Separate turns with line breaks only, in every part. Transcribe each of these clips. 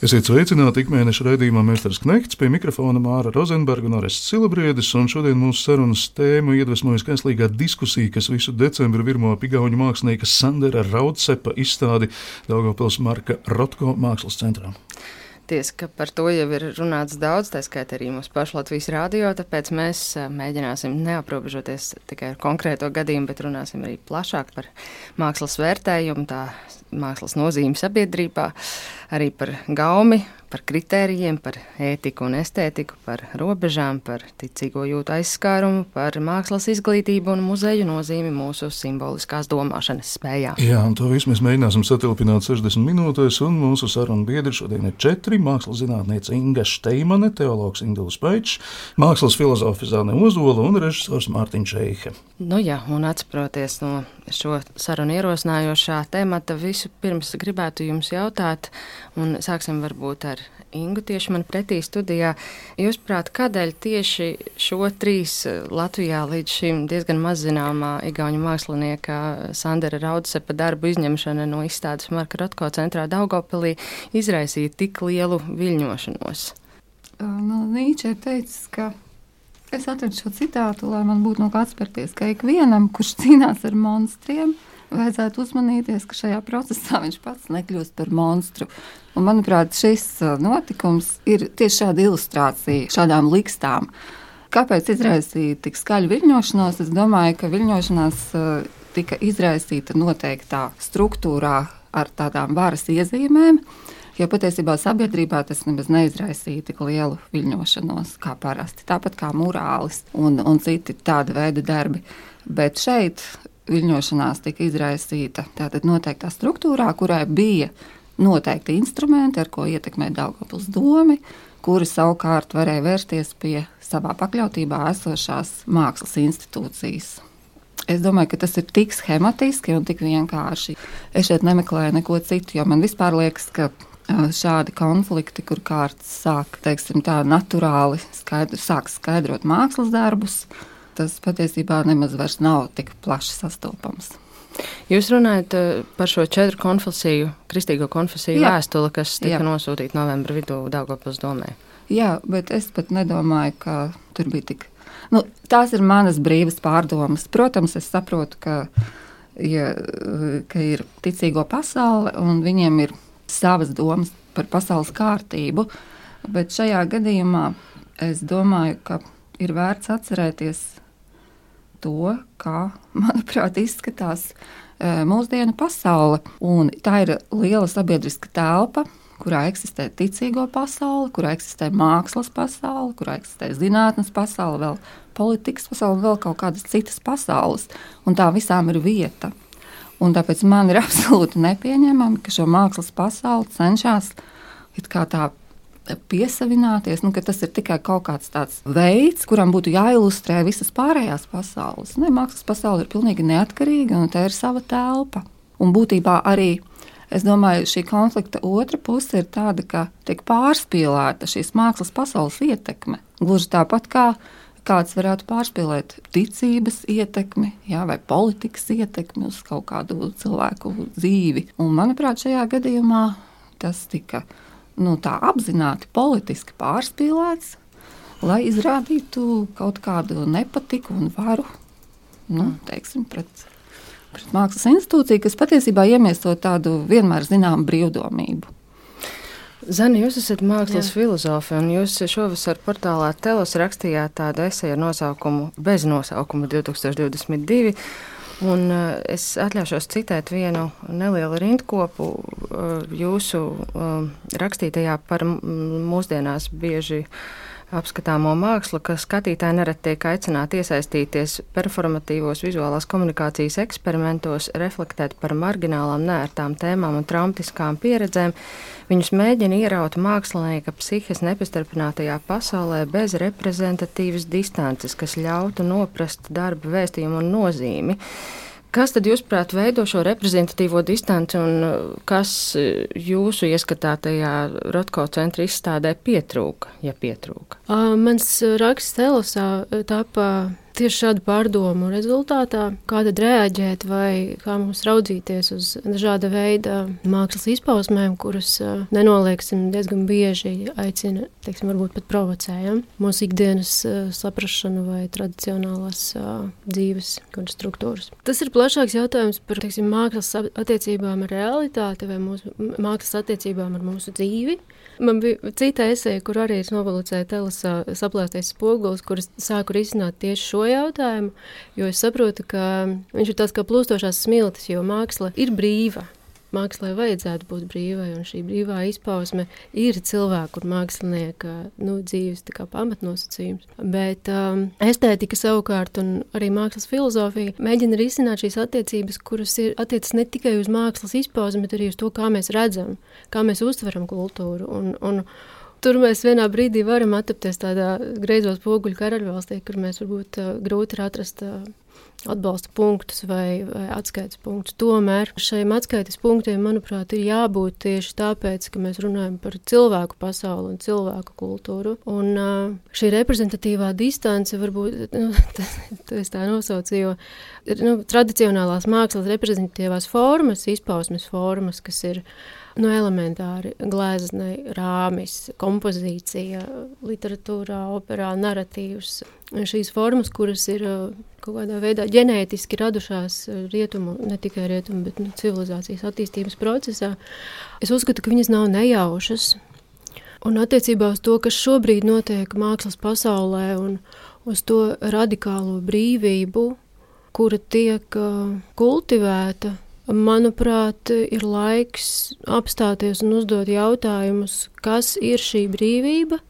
Esiet sveicināti ikmēneša raidījumā Mēnesis Knekts pie mikrofona Māra Rozenberga un Orests Silabriedis, un šodien mūsu sarunas tēmu iedvesmojas kaislīgā diskusija, kas visu decembru virmo pigauņu mākslinieka Sandera Raudsepa izstādi Daugavpils Marka Rotko mākslas centrā.
Tiesa, ka par to jau ir runāts daudz, tā skaitā arī mūsu pašu Latvijas rādio, tāpēc mēs mēģināsim neaprobežoties tikai ar konkrēto gadījumu, bet runāsim arī plašāk par mākslas vērtējumu, tā mākslas nozīmi sabiedrībā, arī par gaumi, par kritērijiem, par ētiku un estētiku, par robežām, par ticīgo jūtu aizskārumu, par mākslas izglītību un muzeju nozīmi mūsu simboliskās domāšanas spējā.
Jā, un to visu mēs mēģināsim satilpināt 60 minūtēs, un mūsu sarunu biedri šodien ir četri - mākslas zinātniece Inga Steimane, teologs Induls Paičs, mākslas filozofi Zāne Ozola un režisors Mārtiņš Eihe.
Nu jā, un atspēroties no šo sarunu ierosinājošā temata, visu pirms gribētu jums jautāt, un sāksim varbūt ar Ingu tieši man pretī studijā. Jūsuprāt, kādēļ tieši šo trīs eh, Latvijā līdz šim diezgan maz zināmā igauņu mākslinieka Sandra Raudsepa darbu izņemšana no izstādes Marka Rotko centrā Daugopilī izraisīja tik lielu viļņošanos?
Nu, Nīče ir teicis, ka es atradu šo citātu, lai man būtu no kā atspērties, ka ikvienam, kurš cīnās ar monstriem, vajadzētu uzmanīties, ka šajā procesā viņš pats nekļūst par monstru. Un, manuprāt, šis notikums ir tieši šāda ilustrācija šādām likstām. Kāpēc izraisīja tik skaļu viļņošanos? Es domāju, ka viļņošanās tika izraisīta noteiktā struktūrā ar tādām varas iezīmēm. Jo patiesībā sabiedrībā tas nemaz neizraisīja tik lielu viļņošanos kā parasti. Tāpat kā mūrālis un, un citi tāda veida darbi. Bet šeit viļņošanās tika izraisīta tātad noteiktā struktūrā, kurai bija noteikti instrumenti, ar ko ietekmēt Daugavpils domi, kuri savukārt varēja vērsties pie savā pakļautībā esošās mākslas institūcijas. Es domāju, ka tas ir tik schematiski un tik vienkārši. Es šeit nemeklēju neko citu, jo man vispār liekas, ka šādi konflikti, kur kārtas sāk, teiksim, tā naturāli skaidr, sāk skaidrot mākslas darbus, tas patiesībā nemaz vairs nav tik plaši sastopams.
Jūs runājat par šo četru konfesiju, kristīgo konfesiju Jā. vēstuli, kas tika Jā. nosūtīta novembra vidū Daugopils domē.
Jā, bet es pat nedomāju, ka tur bija tik. Nu, tās ir manas brīvas pārdomas. Protams, es saprotu, ka, ja, ka ir ticīgo pasaule un viņiem ir savas domas par pasaules kārtību, bet šajā gadījumā es domāju, ka ir vērts atcerēties to, kā, manuprāt, izskatās e, mūsdienu pasaule. Un tā ir liela sabiedriska telpa, kurā eksistē ticīgo pasaule, kurā eksistē mākslas pasaule, kurā eksistē zinātnes pasaule, vēl politikas pasaule vēl kaut kādas citas pasaules. Un tā visām ir vieta. Un tāpēc man ir absolūti nepieņemami, ka šo mākslas pasauli cenšas tā piesavināties, nu, ka tas ir tikai kaut kāds tāds veids, kuram būtu jāilustrē visas pārējās pasaules. Ne, mākslas pasaule ir pilnīgi neatkarīga un tā ir sava telpa. Un būtībā arī es domāju, šī konflikta otra puse ir tāda, ka tiek pārspīlēta šīs mākslas pasaules ietekme. Gluži tāpat kā kāds varētu pārspīlēt ticības ietekmi jā, vai politikas ietekmi uz kaut kādu cilvēku dzīvi. Un, manuprāt, šajā gadījumā tas tika nu, tā apzināti politiski pārspīlēts, lai izrādītu kaut kādu nepatiku un varu nu, teiksim, pret, pret mākslas institūciju, kas patiesībā iemieso tādu vienmēr zināmu brīvdomību.
Zani, jūs esat mākslas Jā. filozofi, un jūs šovasar portālā Telos rakstījāt tādu esēju ar nosaukumu Bez nosaukuma 2022. Un uh, es atļaušos citēt vienu nelielu rindkopu uh, jūsu uh, rakstītajā par mūsdienās bieži apskatāmo mākslu, ka skatītāji nereti tiek aicināti iesaistīties performatīvos vizuālās komunikācijas eksperimentos, reflektēt par marginālām, nērtām tēmām un traumatiskām pieredzēm. Viņus mēģina ieraut mākslinieka psihes nepastarpinātajā pasaulē bez reprezentatīvas distances, kas ļautu noprast darba vēstījumu un nozīmi. Kas tad, jūsuprāt, veido šo reprezentatīvo distanci un uh, kas uh, jūsu ieskatātajā Rotko centra izstādē pietrūka, ja pietrūka?
Uh, mans raksts Telosā tapa tieši šādu pārdomu rezultātā, kā tad reaģēt vai kā mums raudzīties uz dažāda veida mākslas izpausmēm, kuras nenolieksim diezgan bieži aicina, teiksim, varbūt pat provocējam mūsu ikdienas saprašanu vai tradicionālās dzīves struktūras. Tas ir plašāks jautājums par teiksim, mākslas attiecībām ar realitāti vai mūsu mākslas attiecībām ar mūsu dzīvi. Man bija cita esēja, kur arī es novalicēju telasā saplēstais spogulis, kuras sāku risināt tieši šo jautājumu, jo es saprotu, ka viņš ir tāds kā plūstošās smiltis, jo māksla ir brīva. Mākslā vajadzētu būt brīvai, un šī brīvā izpausme ir cilvēka un mākslinieka nu, dzīves pamatnosacījums. Bet um, estētika savukārt, un arī mākslas filozofija, mēģina risināt šīs attiecības, kuras ir attiecas ne tikai uz mākslas izpausmi, bet arī uz to, kā mēs redzam, kā mēs uztveram kultūru. Un, un, Tur mēs vienā brīdī varam atrapties tādā greizos poguļu karaļvalstī, kur mēs varbūt uh, grūti ir atrast uh, atbalsta punktus vai, vai atskaites punktus. Tomēr šiem atskaites punktiem, manuprāt, ir jābūt tieši tāpēc, ka mēs runājam par cilvēku pasauli un cilvēku kultūru. Un šī reprezentatīvā distance varbūt, nu, tas, tas tā nosauc, jo nu, tradicionālās mākslas reprezentatīvās formas, izpausmes formas, kas ir nu, elementāri glezniecība, rāmis, kompozīcija, literatūrā, operā, narratīvs. Šīs formas, kuras ir uh, kaut kādā veidā ģenētiski radušās uh, rietumu, ne tikai rietumu, bet nu, civilizācijas attīstības procesā, es uzskatu, ka viņas nav nejaušas. Un attiecībā uz to, kas šobrīd notiek mākslas pasaulē, un uz to radikālo brīvību, kura tiek uh, kultivēta Manuprāt, ir laiks apstāties un uzdot jautājumus, kas ir šī brīvība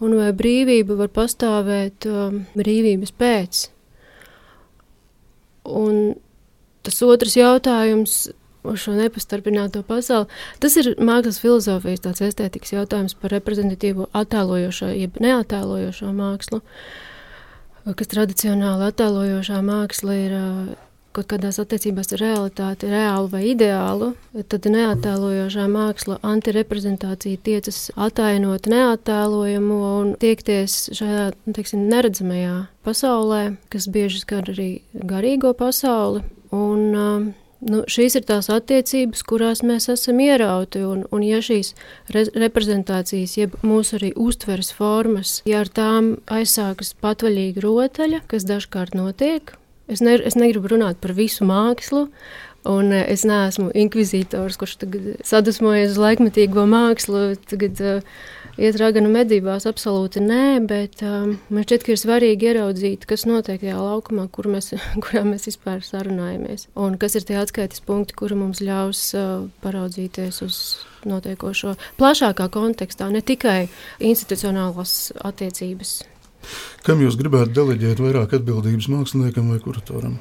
un vai brīvība var pastāvēt um, brīvības pēc. Un tas otrs jautājums uz šo nepastarpināto pasauli, tas ir mākslas filozofijas tāds estētikas jautājums par reprezentatīvo attēlojošo, jeb neattēlojošo mākslu, kas tradicionāli attēlojošā māksla ir kaut kādās attiecībās ar realitāti, reālu vai ideālu, tad neattēlojošā māksla, antireprezentācija tiecas atainot neattēlojamo un tiekties šajā nu, teiksim, neredzamajā pasaulē, kas bieži skar arī garīgo pasauli. Un, um, Nu, šīs ir tās attiecības, kurās mēs esam ierauti. Un, un ja šīs re reprezentācijas, jeb mūsu arī uztveres formas, ja ar tām aizsākas patvaļīga rotaļa, kas dažkārt notiek, Es, ne, es negribu runāt par visu mākslu. Un eh, es neesmu inkvizītors, kurš sadusmojas uz laikmetīgo mākslu, tagad uh, iet raganu medībās. Absolūti nē, bet um, man šķiet, ka ir svarīgi ieraudzīt, kas notiek tajā laukumā, kur mēs, kurā mēs vispār sarunājamies. Un kas ir tie atskaites punkti, kuri mums ļaus uh, paraudzīties uz notiekošo plašākā kontekstā, ne tikai institucionālās attiecības.
Kam jūs gribētu deleģēt vairāk atbildības māksliniekam vai kuratoram?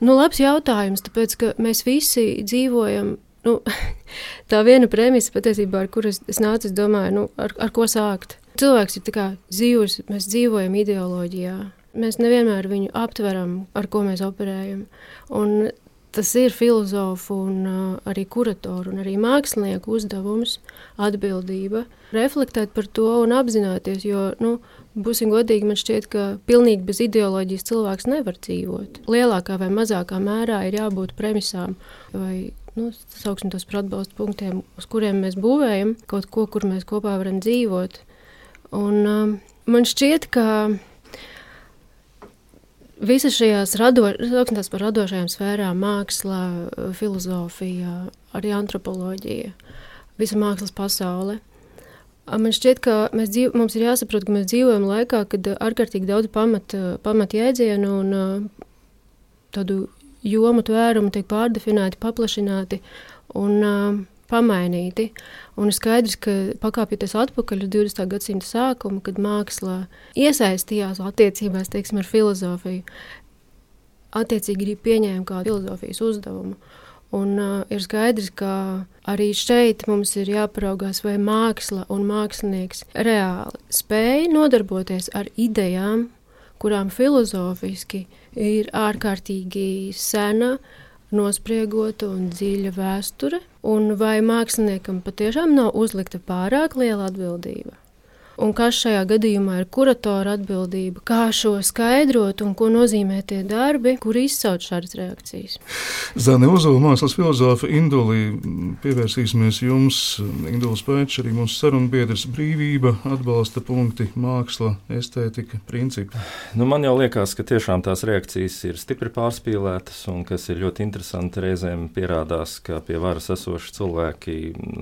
Nu, labs jautājums, tāpēc ka mēs visi dzīvojam. Nu, tā viena premisa, patiesībā, ar kuru es, es nācu, es domāju, nu, ar, ar ko sākt. Cilvēks ir dzīvs, mēs dzīvojam ideoloģijā. Mēs nevienmēr viņu aptveram, ar ko mēs operējam. Un tas ir filozofu un uh, arī kuratoru un arī mākslinieku uzdevums, atbildība, reflektēt par to un apzināties, jo, nu, Būsim godīgi, man šķiet, ka pilnīgi bez ideoloģijas cilvēks nevar dzīvot. Lielākā vai mazākā mērā ir jābūt premisām vai nu, sauksim tos par atbalstu punktiem, uz kuriem mēs būvējam kaut ko, kur mēs kopā varam dzīvot. Un, um, man šķiet, ka visas šajās rado, par radošajām sfērām, māksla, filozofija, arī antropoloģija, visa mākslas pasaule. Man šķiet, ka dzīv, mums ir jāsaprot, ka mēs dzīvojam laikā, kad ārkārtīgi daudz pamata pamat jēdzienu un tādu jomu tvērumu tiek pārdefinēti, paplašināti un pamainīti. Un ir skaidrs, ka pakāpjoties atpakaļ uz 20. gadsimta sākumu, kad mākslā iesaistījās attiecībās teiksim, ar filozofiju, attiecīgi arī pieņēma kā filozofijas uzdevumu. Un, uh, ir skaidrs, ka arī šeit mums ir jāparaugās, vai māksla un mākslinieks reāli spēj nodarboties ar idejām, kurām filozofiski ir ārkārtīgi sena, nospriegota un dziļa vēsture, un vai māksliniekam patiešām nav uzlikta pārāk liela atbildība? Un kas šajā gadījumā ir kuratora atbildība, kā šo skaidrot un ko nozīmē tie darbi, kur izsauc šādas reakcijas.
Zane Ozola, mākslas filozofa Indulī, pievērsīsimies jums. Induls Pēčs, arī mūsu sarunbiedrs brīvība, atbalsta punkti, māksla, estētika, principi.
Nu, man jau liekas, ka tiešām tās reakcijas ir stipri pārspīlētas un kas ir ļoti interesanti reizēm pierādās, ka pie varas esoši cilvēki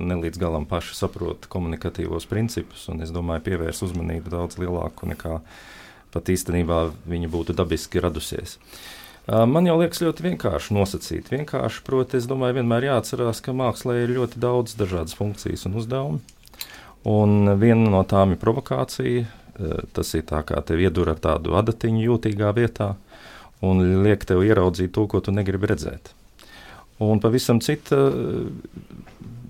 nelīdz galam paši saprot komunikatīvos principus, un es domāju, pievērs uzmanību daudz lielāku nekā pat īstenībā viņa būtu dabiski radusies. Man jau liekas ļoti vienkārši nosacīt. Vienkārši, proti, es domāju, vienmēr jāatcerās, ka mākslā ir ļoti daudz dažādas funkcijas un uzdevumu. Un viena no tām ir provokācija. Tas ir tā kā tev iedur ar tādu adatiņu jūtīgā vietā un liek tev ieraudzīt to, ko tu negribi redzēt. Un pavisam cita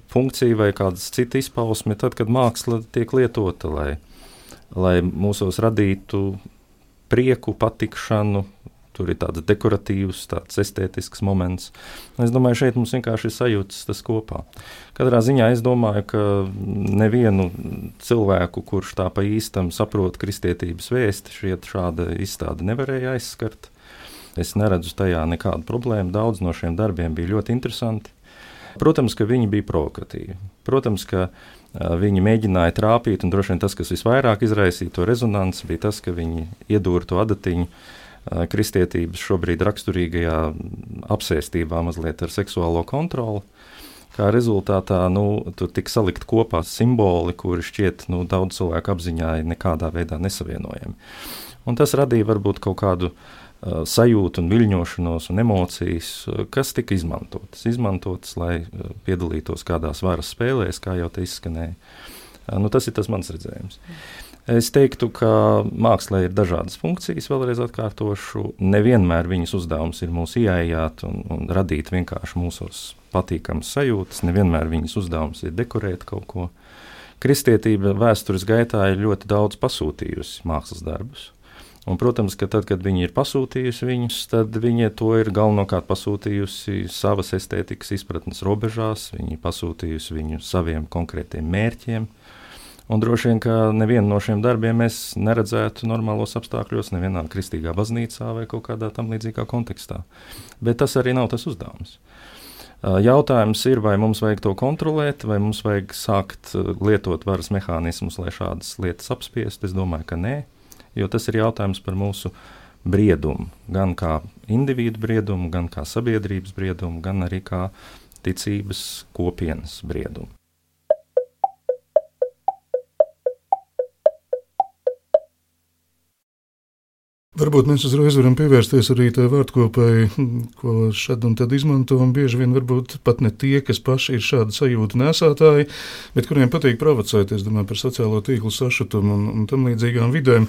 funkcija vai kāda cita izpausme, tad, kad māksla tiek lietota, lai, lai mūsos radītu prieku, patikšanu. Tur ir tāds dekoratīvs, tāds estētisks moments. Es domāju, šeit mums vienkārši ir sajūtas tas kopā. Katrā ziņā es domāju, ka nevienu cilvēku, kurš tā pa īstam saprot kristietības vēsti, šiet šāda izstāde nevarēja aizskart. Es neredzu tajā nekādu problēmu. Daudz no šiem darbiem bija ļoti interesanti. Protams, ka viņi bija provokatīvi. Protams, ka viņi mēģināja trāpīt, un droši vien tas, kas visvairāk izraisīja to rezonanci, bija tas, ka viņi iedūra to adatiņu kristietības šobrīd raksturīgajā apsēstībā mazliet ar seksuālo kontroli. Kā rezultātā nu, tur tika salikt kopā simboli, kuri šķiet nu, daudz cilvēku apziņā nekādā veidā nesavienojami. Un tas radīja varbūt kaut kādu uh, sajūtu un viļņošanos un emocijas, uh, kas tika izmantotas. Izmantotas, lai uh, piedalītos kādās varas spēlēs, kā jau te izskanēja. Nu, tas ir tas mans redzējums. Es teiktu, ka mākslā ir dažādas funkcijas, vēlreiz atkārtošu. Nevienmēr viņas uzdevums ir mūs ieejāt un, un radīt vienkārši mūsos patīkamas sajūtas. Nevienmēr viņas uzdevums ir dekorēt kaut ko. Kristietība vēstures gaitā ir ļoti daudz pasūtījusi mākslas darbus. Un, protams, ka tad, kad viņi ir pasūtījusi viņus, tad viņi to ir galvenokārt pasūtījusi savas estētikas izpratnes robežās, viņi pasūtījusi viņu saviem konkrētiem mērķiem. Un droši vien, ka nevienu no šiem darbiem mēs neredzētu normālos apstākļos, nevienā kristīgā baznīcā vai kaut kādā tam līdzīgā kontekstā. Bet tas arī nav tas uzdevums. Jautājums ir, vai mums vajag to kontrolēt, vai mums vajag sākt lietot varas mehānismus, lai šādas lietas apspiestu. Es domāju, ka nē jo tas ir jautājums par mūsu briedumu. Gan kā individu briedumu, gan kā sabiedrības briedumu, gan arī kā ticības kopienas briedumu.
Varbūt mēs uzreiz varam pievērsties arī tai vārdkopai, ko šad un tad izmantojam. Bieži vien varbūt pat ne tie, kas paši ir šādi sajūtu nesētāji, bet kuriem patīk provocēt, es domāju par sociālo tīklu sašutumu un, un tam līdzīgām vidēm.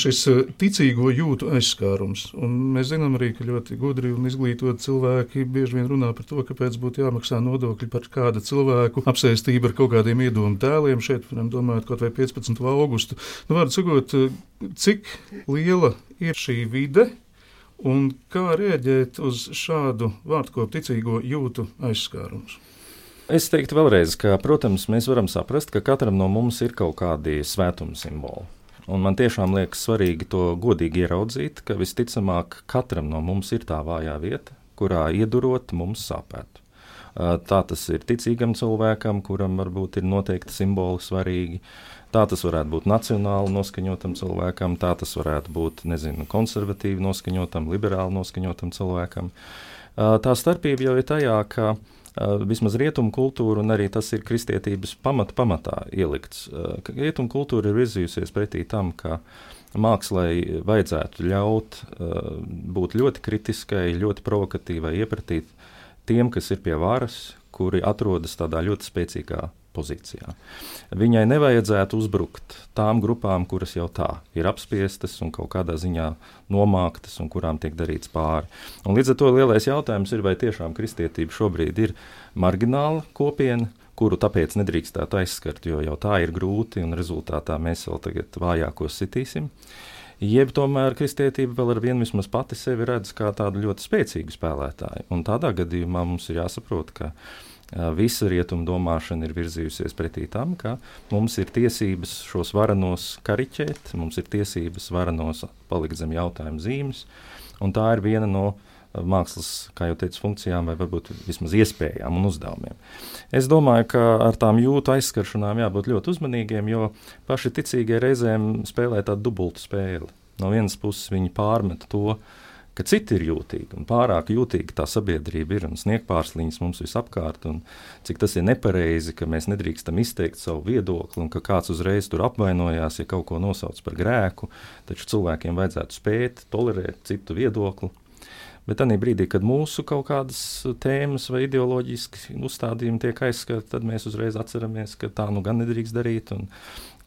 Šis eh, ticīgo jūtu aizskārums. Un mēs zinām arī, ka ļoti gudri un izglītoti cilvēki bieži vien runā par to, kāpēc būtu jāmaksā nodokļi par kāda cilvēku apsēstību ar kaut kādiem iedomu tēliem. Šeit varam domāt kaut vai 15. augustu. Nu, vārdu sakot, cik liela ir šī vide un kā rēģēt uz šādu vārdkopu ticīgo jūtu aizskārumus?
Es teiktu vēlreiz, ka, protams, mēs varam saprast, ka katram no mums ir kaut kādi svētuma simboli. Un man tiešām liekas svarīgi to godīgi ieraudzīt, ka visticamāk katram no mums ir tā vājā vieta, kurā iedurot mums sāpētu. Tā tas ir ticīgam cilvēkam, kuram varbūt ir noteikti simboli svarīgi. Tā tas varētu būt nacionāli noskaņotam cilvēkam, tā tas varētu būt nezinu, konservatīvi noskaņotam, liberāli noskaņotam cilvēkam. Tā starpība jau ir tajā, ka vismaz rietumu kultūra, un arī tas ir kristietības pamat, pamatā ielikts. Rietumu kultūra ir virzījusies pretī tam, ka mākslai vajadzētu ļaut būt ļoti kritiskai, ļoti provokatīvai, iepratīt tiem, kas ir pie varas, kuri atrodas tādā ļoti spēcīgā pozīcijā. Viņai nevajadzētu uzbrukt tām grupām, kuras jau tā ir apspiestas un kaut kādā ziņā nomāktas un kurām tiek darīts pāri. Un līdz ar to lielais jautājums ir, vai tiešām kristietība šobrīd ir margināla kopiena, kuru tāpēc nedrīkstētu aizskart, jo jau tā ir grūti un rezultātā mēs vēl tagad vājākos sitīsim. Jeb tomēr kristietība vēl ar vienu vismaz pati sevi redz kā tādu ļoti spēcīgu spēlētāju. Un tādā gadījumā mums ir jāsaprot, ka visa rietuma domāšana ir virzījusies pretī tam, ka mums ir tiesības šos varenos kariķēt, mums ir tiesības varenos palikt zem jautājuma zīmes, tā ir viena no mākslas, kā jau teicu, funkcijām vai varbūt vismaz iespējām un uzdevumiem. Es domāju, ka ar tām jūtu aizskaršanām jābūt ļoti uzmanīgiem, jo paši ticīgie reizēm spēlē tādu dubultu spēli. No vienas puses viņi pārmet to, ka citi ir jūtīgi un pārāk jūtīgi tā sabiedrība ir un sniegt pārsliņas mums visapkārt. Cik tas ir nepareizi, ka mēs nedrīkstam izteikt savu viedokli un ka kāds uzreiz tur apvainojās, ja kaut ko nosauc par grēku. Taču cilvēkiem vajadzētu spēt tolerēt citu viedokli Bet tajā brīdī, kad mūsu kaut kādas tēmas vai ideoloģiski uzstādījumi tiek aizskarti, tad mēs uzreiz atceramies, ka tā nu gan nedrīkst darīt. Un,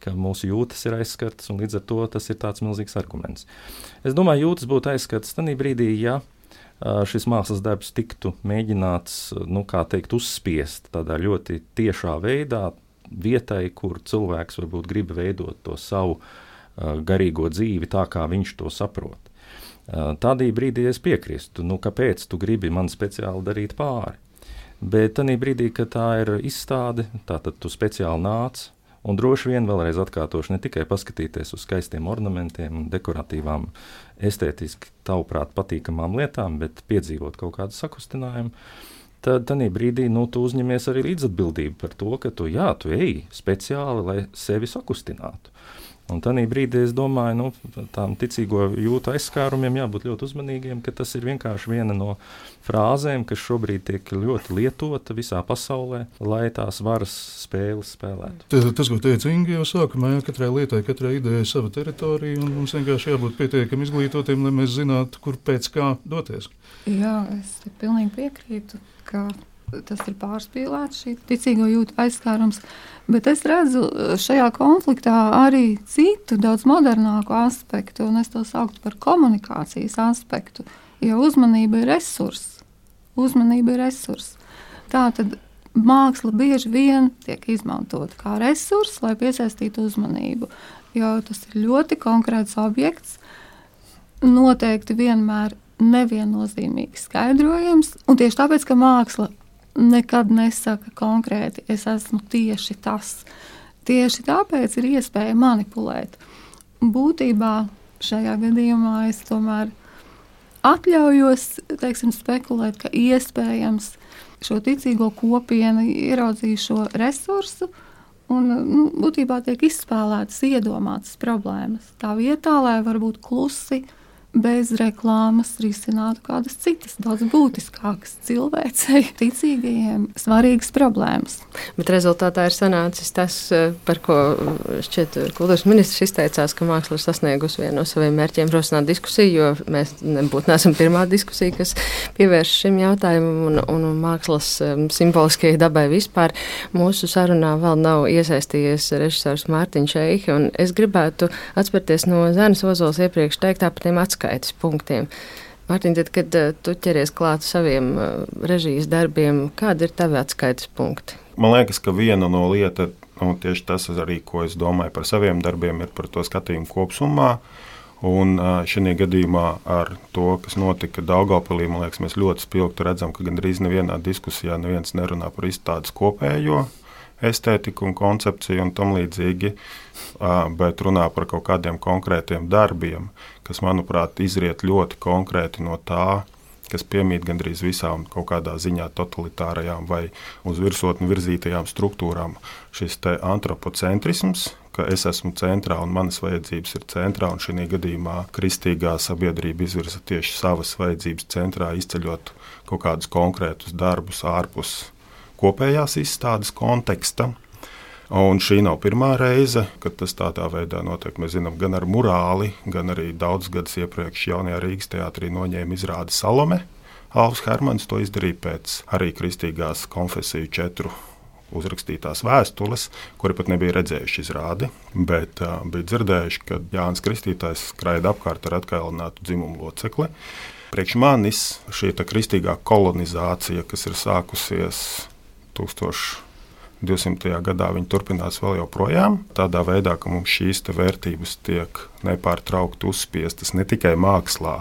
ka mūsu jūtas ir aizskartas, un līdz ar to tas ir tāds milzīgs arguments. Es domāju, jūtas būtu aizskartas tajā brīdī, ja šis mākslas darbs tiktu mēģināts, nu, kā teikt, uzspiest tādā ļoti tiešā veidā vietai, kur cilvēks varbūt grib veidot to savu garīgo dzīvi tā, kā viņš to saprot. Tādī brīdī es piekrītu, nu, kāpēc tu gribi man speciāli darīt pāri. Bet tajā brīdī, kad tā ir izstāde, tad tu speciāli nāc. Un droši vien vēlreiz atkārtošu, ne tikai paskatīties uz skaistiem ornamentiem, dekoratīvām, estētiski, tavuprāt, patīkamām lietām, bet piedzīvot kaut kādu sakustinājumu. Tad tajā brīdī nu, tu uzņemies arī līdzatbildību par to, ka tu, jā, tu ej speciāli, lai sevi sakustinātu. Un tādā brīdī es domāju, nu, tām ticīgo jūtu aizskārumiem jābūt ļoti uzmanīgiem, ka tas ir vienkārši viena no frāzēm, kas šobrīd tiek ļoti lietota visā pasaulē, lai tās varas spēles spēlētu.
Tas, tas ko teica Inga jau sākumā, jā, katrai lietai, katrai idejai sava teritorija, un mums vienkārši jābūt pietiekami izglītotiem, lai mēs zinātu, kur pēc kā doties.
Jā, es pilnīgi piekrītu, ka tas ir pārspīlēts, šī ticīgo jūtu aizskārums. Bet es redzu eh, šajā konfliktā arī citu, daudz modernāku aspektu, un es to sauktu par komunikācijas aspektu. Jo uzmanība ir resurs. Uzmanība ir resurs. Tā tad māksla bieži vien tiek izmantota kā resurs, lai piesaistītu uzmanību. Jo tas ir ļoti konkrēts objekts, noteikti vienmēr neviennozīmīgi skaidrojams. Tieši tāpēc, ka māksla nekad nesaka konkrēti, es esmu tieši tas. Tieši tāpēc ir iespēja manipulēt. Būtībā šajā gadījumā es tomēr atļaujos teiksim, spekulēt, ka iespējams šo ticīgo kopienu ieraudzīju šo resursu. Un, nu, būtībā tiek izspēlētas iedomātas problēmas. Tā vietā, lai varbūt klusi uh, bez reklāmas risinātu kādas citas, daudz būtiskākas cilvēcei, ticīgajiem, svarīgas problēmas.
Bet rezultātā ir sanācis tas, eh, par ko eh, šķiet eh, kultūras ministrs izteicās, ka māksla ir sasniegusi vienu no saviem mērķiem rosināt diskusiju, jo mēs nebūtu nesam pirmā diskusija, kas pievērš šim jautājumam un, un, mākslas simboliskajai dabai vispār. Mūsu sarunā vēl nav iesaistījies režisors Mārtiņš Eihi, un es gribētu atspērties no Zēnas Ozols iepriekš teiktā par tiem atskaitījumu atskaites punktiem. Mārtiņ, tad, kad uh, tu ķeries klāt saviem uh, režijas darbiem, kādi ir tavi atskaites punkti?
Man liekas, ka viena no lietām, nu, tieši tas arī, ko es domāju par saviem darbiem, ir par to skatījumu kopumā. Un šajā gadījumā ar to, kas notika Daugopilī, man liekas, mēs ļoti spilgti redzam, ka gandrīz nevienā diskusijā neviens nerunā par izstādes kopējo estētiku un koncepciju un tam līdzīgi, bet runā par kaut kādiem konkrētiem darbiem, kas, manuprāt, izriet ļoti konkrēti no tā, kas piemīt gandrīz visām kaut kādā ziņā totalitārajām vai uz virsotni virzītajām struktūrām. Šis antropocentrisms, ka es esmu centrā un manas vajadzības ir centrā, un šī gadījumā kristīgā sabiedrība izvirza tieši savas vajadzības centrā, izceļot kaut kādus konkrētus darbus ārpus kopējās izstādes konteksta. Un šī nav pirmā reize, kad tas tādā veidā notiek. Mēs zinām, gan ar morāli, gan arī daudzus gadus iepriekš jaunajā Rīgas teātrī noņēma izrādi Salome. Alvs Hermans to izdarīja pēc arī kristīgās konfesiju četru uzrakstītās vēstules, kuri pat nebija redzējuši izrādi, bet uh, bija dzirdējuši, ka Jānis Kristītājs skraida apkārt ar atkailinātu dzimumu locekli. Priekš manis šī kristīgā kolonizācija, kas ir sākusies 1000. 200. gadā viņi turpinās vēl joprojām. Tādā veidā, ka mums šīs vērtības tiek nepārtraukti uzspiestas ne tikai mākslā,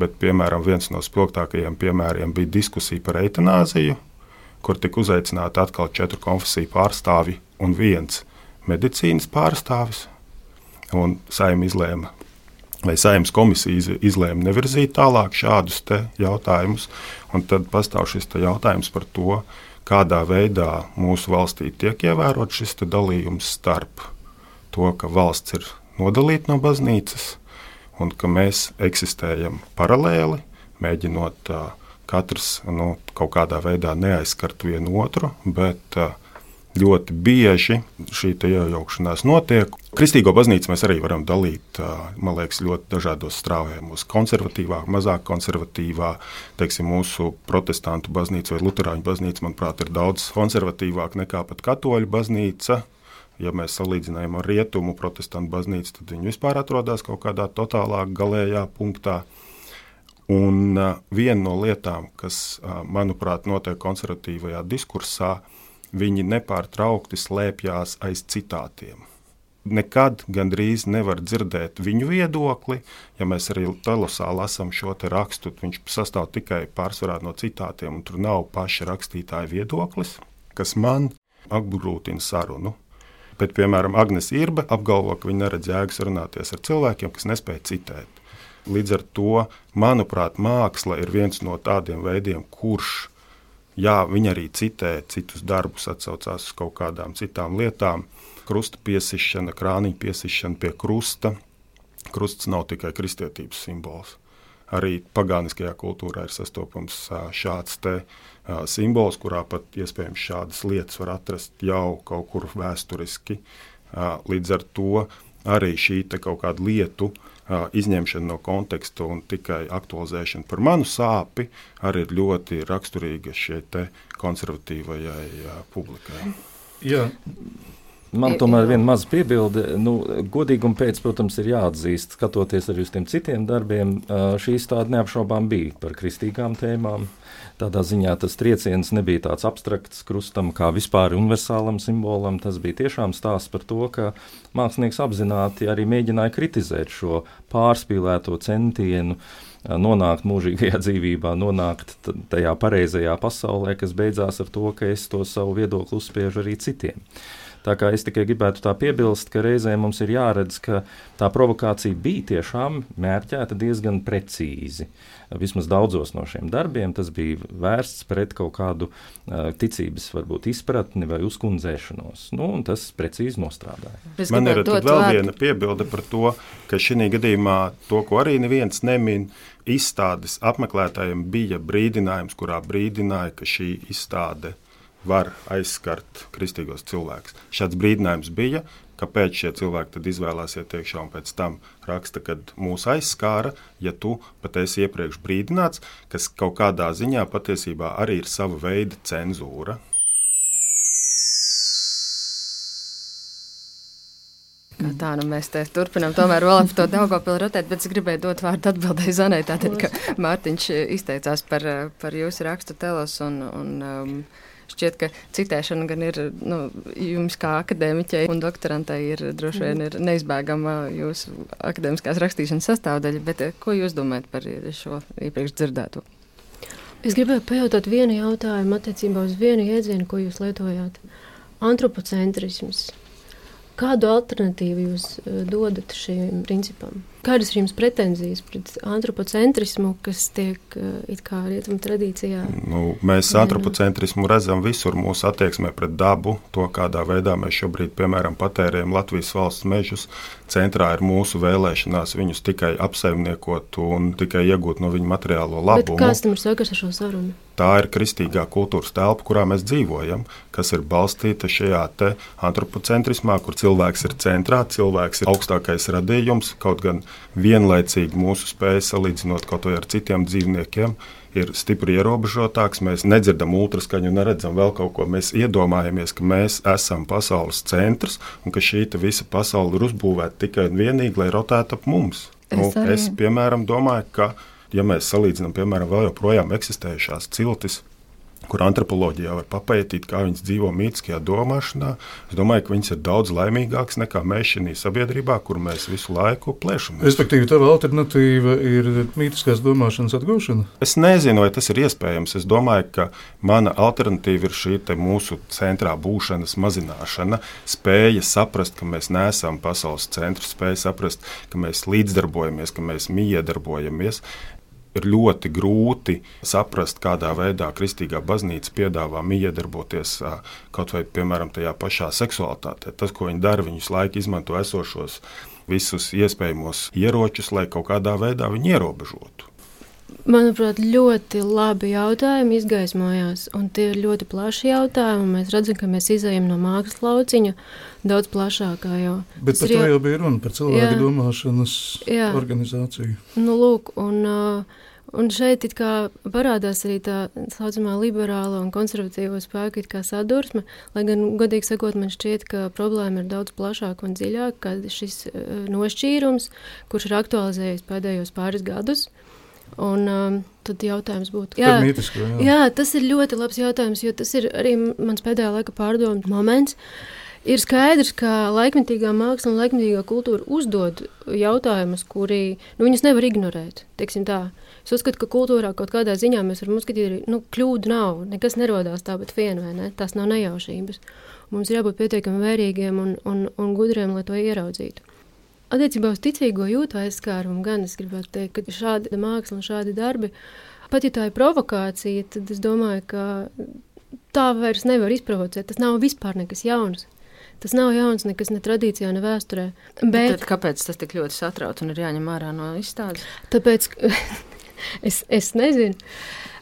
bet, piemēram, viens no spilgtākajiem piemēriem bija diskusija par eitanāziju, kur tika uzaicināti atkal četru konfesiju pārstāvi un viens medicīnas pārstāvis. Un saima izlēma, vai saimnes komisija izlēma nevirzīt tālāk šādus jautājumus. Tad pastāv šis jautājums par to, kādā veidā mūsu valstī tiek ievērots šis dalījums starp to, ka valsts ir nodalīta no baznīcas un ka mēs eksistējam paralēli, mēģinot uh, katrs nu, kaut kādā veidā neaizskart vienu otru, bet uh, ļoti bieži šī iejaukšanās notiek. Kristīgo baznīcu mēs arī varam dalīt, man liekas, ļoti dažādos strāvējumos. Konservatīvā, mazāk konservatīvā, teiksim, mūsu protestantu baznīca vai luterāņu baznīca, manuprāt, ir daudz konservatīvāka nekā pat katoļu baznīca. Ja mēs salīdzinām ar rietumu protestantu baznīcu, tad viņi vispār atrodas kaut kādā totālā galējā punktā. Un viena no lietām, kas, manuprāt, notiek konservatīvajā diskursā, ir viņi nepārtraukti slēpjas aiz citātiem. Nekad gandrīz nevar dzirdēt viņu viedokli. Ja mēs arī telosā lasām šo rakstu, viņš sastāv tikai pārsvarā no citātiem, un tur nav paša rakstītāja viedoklis, kas man apgrūtina sarunu. Bet, piemēram, Agnēs Irba apgalvo, ka viņa neredz jēgas runāties ar cilvēkiem, kas nespēj citēt. Līdz ar to, manuprāt, māksla ir viens no tādiem veidiem, kurš Jā, viņi arī citē citus darbus, atsaucās uz kaut kādām citām lietām. Krusta piesišana, krāniņa piesišana pie krusta. Krusts nav tikai kristietības simbols. Arī pagāniskajā kultūrā ir sastopams šāds te, uh, simbols, kurā pat iespējams šādas lietas var atrast jau kaut kur vēsturiski. Uh, līdz ar to arī šī kaut kāda lietu uh, izņemšana no konteksta un tikai aktualizēšana par manu sāpi arī ir ļoti raksturīga šai konservatīvajai publikai.
Jā.
Man tomēr ir viena maza piebilde. Nu, godīguma pēc, protams, ir jāatzīst, skatoties arī uz tiem citiem darbiem, šīs tāda neapšaubām bija par kristīgām tēmām. Tādā ziņā tas trieciens nebija tāds abstrakts krustam, kā vispār universālam simbolam. Tas bija tiešām stāsts par to, ka mākslinieks apzināti arī mēģināja kritizēt šo pārspīlēto centienu nonākt mūžīgajā dzīvībā, nonākt tajā pareizajā pasaulē, kas beidzās ar to, ka es to savu viedokli uzspiežu arī citiem. Tā kā es tikai gribētu tā piebilst, ka reizē mums ir jāredz, ka tā provokācija bija tiešām mērķēta diezgan precīzi. Vismaz daudzos no šiem darbiem tas bija vērsts pret kaut kādu uh, ticības, varbūt izpratni vai uzkundzēšanos. Nu, tas precīzi nostrādāja.
Man ir vēl vārdu. viena piebilde par to, ka šī gadījumā to, ko arī neviens nemin, izstādes apmeklētājiem bija brīdinājums, kurā brīdināja, ka šī izstāde ir var aizskart kristīgos cilvēkus. Šāds brīdinājums bija, kāpēc šie cilvēki tad izvēlēsies iekšā un pēc tam raksta, ka mūs aizskāra, ja tu pat esi iepriekš brīdināts, kas kaut kādā ziņā patiesībā arī ir sava veida cenzūra.
Kā tā, nu mēs te turpinām tomēr vēl par to Daugopilu rotēt, bet es gribēju dot vārdu atbildēji Zanai, tātad, ka Mārtiņš izteicās par, par jūsu rakstu telos un, un um, Šķiet, ka citēšana gan ir nu, jums kā akadēmiķei un doktorantai ir droši vien ir neizbēgama jūsu akadēmiskās rakstīšanas sastāvdaļa, bet eh, ko jūs domājat par šo iepriekš dzirdēto?
Es gribēju pajautāt vienu jautājumu attiecībā uz vienu jēdzienu, ko jūs lietojāt. Antropocentrisms. Kādu alternatīvu jūs uh, dodat šim principam? Kādas ir jums pretenzijas pret antropocentrismu, kas tiek kā rietumu tradīcijā?
Nu, mēs antropocentrismu redzam visur mūsu attieksmē pret dabu, to kādā veidā mēs šobrīd, piemēram, patērējam Latvijas valsts mežus. Centrā ir mūsu vēlēšanās viņus tikai apsaimniekot un tikai iegūt no viņu materiālo labumu.
Bet kāds tam ir sakars ar šo sarunu?
Tā ir kristīgā kultūras telpa, kurā mēs dzīvojam, kas ir balstīta šajā antropocentrismā, kur cilvēks ir centrā, cilvēks ir augstākais radījums, kaut gan vienlaicīgi mūsu spēja salīdzinot kaut ko ar citiem dzīvniekiem. Ir stipri ierobežotāks, mēs nedzirdam ultraskaņu, neredzam vēl kaut ko. Mēs iedomājamies, ka mēs esam pasaules centrs un ka šī visa pasaule ir uzbūvēta tikai un vienīgi, lai rotētu ap mums. Es, nu, es piemēram, domāju, ka ja mēs salīdzinām, piemēram, vēl joprojām eksistējušās ciltis, kur antropoloģijā var papētīt, kā viņas dzīvo mītiskajā domāšanā. Es domāju, ka viņas ir daudz laimīgākas nekā mēs šajā sabiedrībā, kur mēs visu laiku plēšamies.
Respektīvi, tava alternatīva ir mītiskās domāšanas atgūšana?
Es nezinu, vai tas ir iespējams. Es domāju, ka mana alternatīva ir šī mūsu centrā būšanas mazināšana, spēja saprast, ka mēs neesam pasaules centrs, spēja saprast, ka mēs līdzdarbojamies, ka mēs miedarbojamies ir ļoti grūti saprast, kādā veidā kristīgā baznīca piedāvā iedarboties kaut vai piemēram tajā pašā seksualitātē. Tas, ko viņi dara, viņus laiku izmanto esošos visus iespējamos ieročus, lai kaut kādā veidā viņu ierobežotu.
Manuprāt, ļoti labi jautājumi izgaismojās, un tie ir ļoti plaši jautājumi. Mēs redzam, ka mēs izējām no mākslas lauciņa daudz plašākā jau.
Bet par to jau, jau bija runa, par cilvēku jā, domāšanas jā. organizāciju.
Nu, lūk, un, un šeit parādās arī tā saucamā liberāla un konservatīva spēka sadursme, lai gan, godīgi sakot, man šķiet, ka problēma ir daudz plašāka un dziļāka, kad šis nošķīrums, kurš ir aktualizējies pēdējos pāris gadus, Un, um, tad jautājums būtu,
jā, mītiski, jā.
jā, tas ir ļoti labs jautājums, jo tas ir arī mans pēdējā laika pārdomu moments. Ir skaidrs, ka laikmetīgā māksla un laikmetīgā kultūra uzdod jautājumus, kuri nu, viņas nevar ignorēt. Es uzskatu, ka kultūrā kaut kādā ziņā mēs varam uzskatīt, ka nu, kļūdu nav. Nekas nerodās tāpat vien, vai ne? Tās nav nejaušības. Mums ir jābūt pietiekami vērīgiem un, un, un gudriem, lai to ieraudzītu. Attiecībā uz ticīgo jūtu aizskārumu gan es gribētu teikt, ka šāda māksla un šādi darbi, pat ja tā ir provokācija, tad es domāju, ka tā vairs nevar izprovocēt. Tas nav vispār nekas jauns. Tas nav jauns nekas ne tradīcijā, ne vēsturē.
Bet, Bet kāpēc tas tik ļoti satrauc un ir jāņem ārā no izstādes?
Tāpēc es, es nezinu.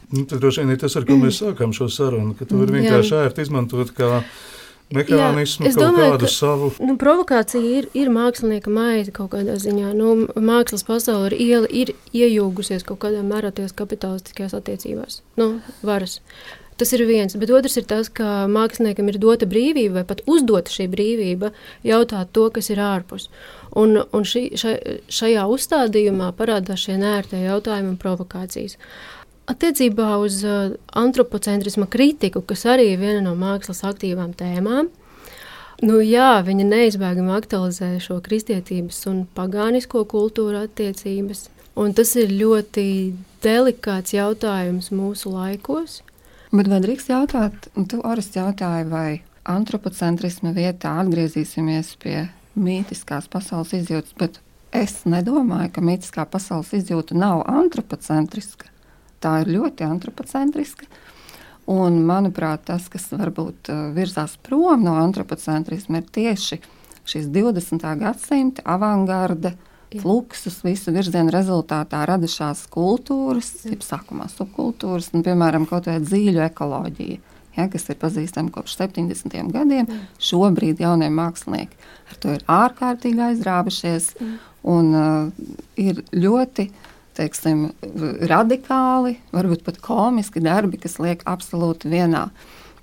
Nu, tas droši vien ir tas, ar ko mēs sākām šo sarunu, ka to ir vienkārši ērti izmantot kā mehānismu, Jā, kaut domāju, kādu ka, savu.
Nu, provokācija ir, ir mākslinieka maize kaut kādā ziņā. Nu, mākslas pasaule ir, iela, ir iejūgusies kaut kādā mērā tajās kapitalistiskajās attiecībās. Nu, varas. Tas ir viens, bet otrs ir tas, ka māksliniekam ir dota brīvība, vai pat uzdota šī brīvība, jautāt to, kas ir ārpus. Un, un šī, šai, šajā uzstādījumā parādās šie nērtie jautājumi un provokācijas. Attiecībā uz uh, antropocentrisma kritiku, kas arī ir viena no mākslas aktīvām tēmām, nu, jā, viņa neizbēgami aktualizē šo kristietības un pagānisko kultūru attiecības. Un tas ir ļoti delikāts jautājums mūsu laikos.
Bet vai drīkst jautāt, tu Oris jautāji, vai antropocentrisma vietā atgriezīsimies pie mītiskās pasaules izjūtas, bet es nedomāju, ka mītiskā pasaules izjūta nav antropocentriska tā ir ļoti antropocentriska. Un, manuprāt, tas, kas varbūt uh, virzās prom no antropocentrisma, ir tieši šīs 20. gadsimta avangarda fluksus, visu virzienu rezultātā radušās kultūras, jeb sākumā subkultūras, un, piemēram, kaut kāda dzīļu ekoloģija. Ja, kas ir pazīstama kopš 70. gadiem. Jā. Šobrīd jaunie mākslinieki ar to ir ārkārtīgi aizrāvušies. Jā. Un, uh, ir ļoti teiksim, radikāli, varbūt pat komiski darbi, kas liek absolūti vienā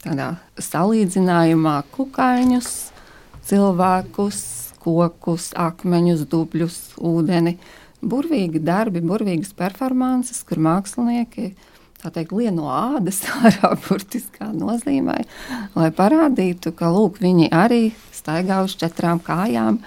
tādā salīdzinājumā kukaiņus, cilvēkus, kokus, akmeņus, dubļus, ūdeni. Burvīgi darbi, burvīgas performances, kur mākslinieki teikt, lien no ādas ārā burtiskā nozīmē, lai parādītu, ka lūk, viņi arī staigā uz četrām kājām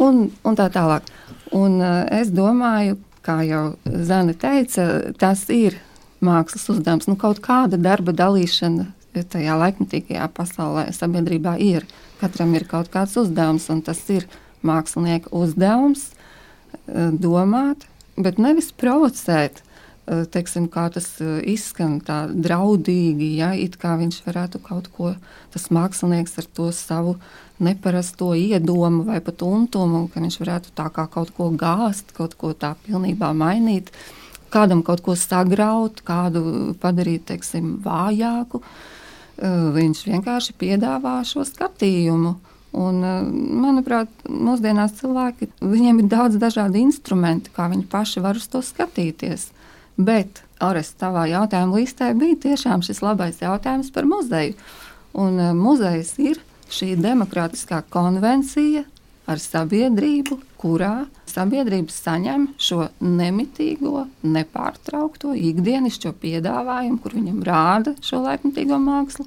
un, un tā tālāk. Un, uh, es domāju, kā jau Zana teica, tas ir mākslas uzdevums. Nu, kaut kāda darba dalīšana tajā laikmatīgajā pasaulē, sabiedrībā ir. Katram ir kaut kāds uzdevums, un tas ir mākslinieka uzdevums eh, domāt, bet nevis provocēt. Eh, teiksim, kā tas eh, izskan tā draudīgi, ja it kā viņš varētu kaut ko, tas mākslinieks ar to savu neparasto iedomu vai pat untumu, ka viņš varētu tā kā kaut ko gāzt, kaut ko tā pilnībā mainīt, kādam kaut ko sagraut, kādu padarīt, teiksim, vājāku. Viņš vienkārši piedāvā šo skatījumu. Un, manuprāt, mūsdienās cilvēki, viņiem ir daudz dažādu instrumentu, kā viņi paši var uz to skatīties. Bet, Ores, tavā jautājuma listē bija tiešām šis labais jautājums par muzeju. Un muzejs ir šī demokrātiskā konvencija ar sabiedrību, kurā sabiedrība saņem šo nemitīgo, nepārtraukto ikdienišķo piedāvājumu, kur viņam rāda šo laikmatīgo mākslu,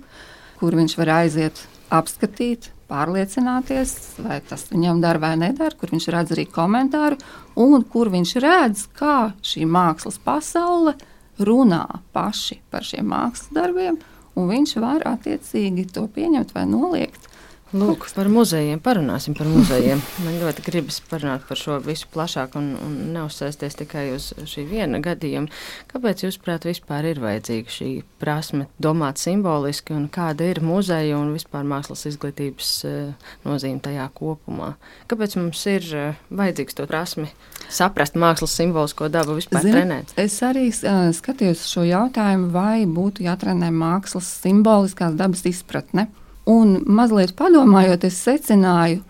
kur viņš var aiziet, apskatīt, pārliecināties, vai tas viņam dara vai nedara, kur viņš redz arī komentāru, un kur viņš redz, kā šī mākslas pasaule runā paši par šiem mākslas darbiem, un viņš var attiecīgi to pieņemt vai noliegt.
Lūk, par muzejiem parunāsim par muzejiem. Man ļoti gribas parunāt par šo visu plašāk un, un neuzsēsties tikai uz šī viena gadījuma. Kāpēc, jūsuprāt, vispār ir vajadzīga šī prasme domāt simboliski un kāda ir muzeja un vispār mākslas izglītības uh, nozīme tajā kopumā? Kāpēc mums ir uh, vajadzīgs to prasmi saprast mākslas simbolisko dabu vispār
Zini,
trenēt?
Es arī uh, skatījos šo jautājumu, vai būtu jātrenē mākslas simboliskās dabas izpratne. Un mazliet padomājot, es secināju,